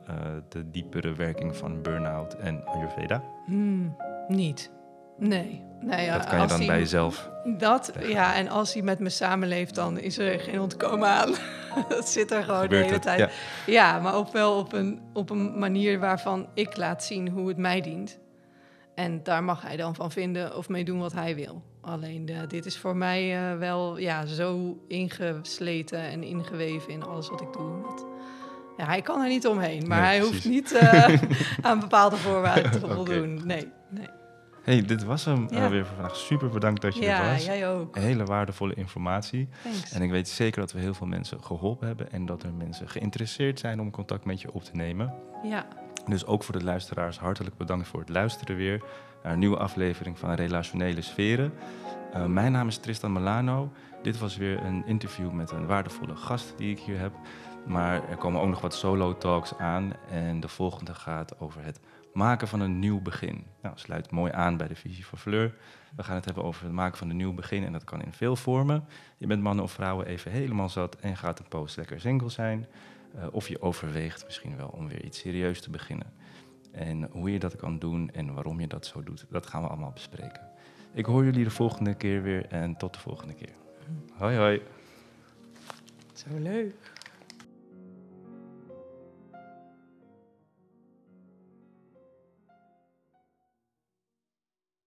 de diepere werking van burn-out en Ayurveda?
Hmm, niet. Nee. nee
dat kan je dan
hij,
bij jezelf.
Dat, ja, en als hij met me samenleeft, dan is er geen ontkomen aan. dat zit er gewoon
Gebeurt
de hele
het,
tijd.
ja.
Ja. maar ook wel op een, op een manier waarvan ik laat zien hoe het mij dient. En daar mag hij dan van vinden of mee doen wat hij wil. Alleen uh, dit is voor mij uh, wel ja, zo ingesleten en ingeweven in alles wat ik doe. Dat, ja, hij kan er niet omheen, maar
Nee,
hij hoeft niet uh, aan bepaalde voorwaarden te voldoen. Nee, nee.
Hey, dit was hem
Ja.
weer voor vandaag. Super bedankt dat je
Ja,
er was.
jij ook.
Hele waardevolle informatie.
Thanks.
En ik weet zeker dat we heel veel mensen geholpen hebben en dat er mensen geïnteresseerd zijn om contact met je op te nemen.
Ja,
Dus ook voor de luisteraars hartelijk bedankt voor het luisteren weer naar een nieuwe aflevering van Relationele Sferen. Uh, mijn naam is Tristan Milano. Dit was weer een interview met een waardevolle gast die ik hier heb. Maar er komen ook nog wat solo talks aan en de volgende gaat over het maken van een nieuw begin. Nou, sluit mooi aan bij de visie van Fleur. We gaan het hebben over het maken van een nieuw begin en dat kan in veel vormen. Je bent mannen of vrouwen even helemaal zat en gaat een post lekker single zijn. Uh, of je overweegt misschien wel om weer iets serieus te beginnen. En hoe je dat kan doen en waarom je dat zo doet, dat gaan we allemaal bespreken. Ik hoor jullie de volgende keer weer en tot de volgende keer. Hoi hoi.
zo leuk.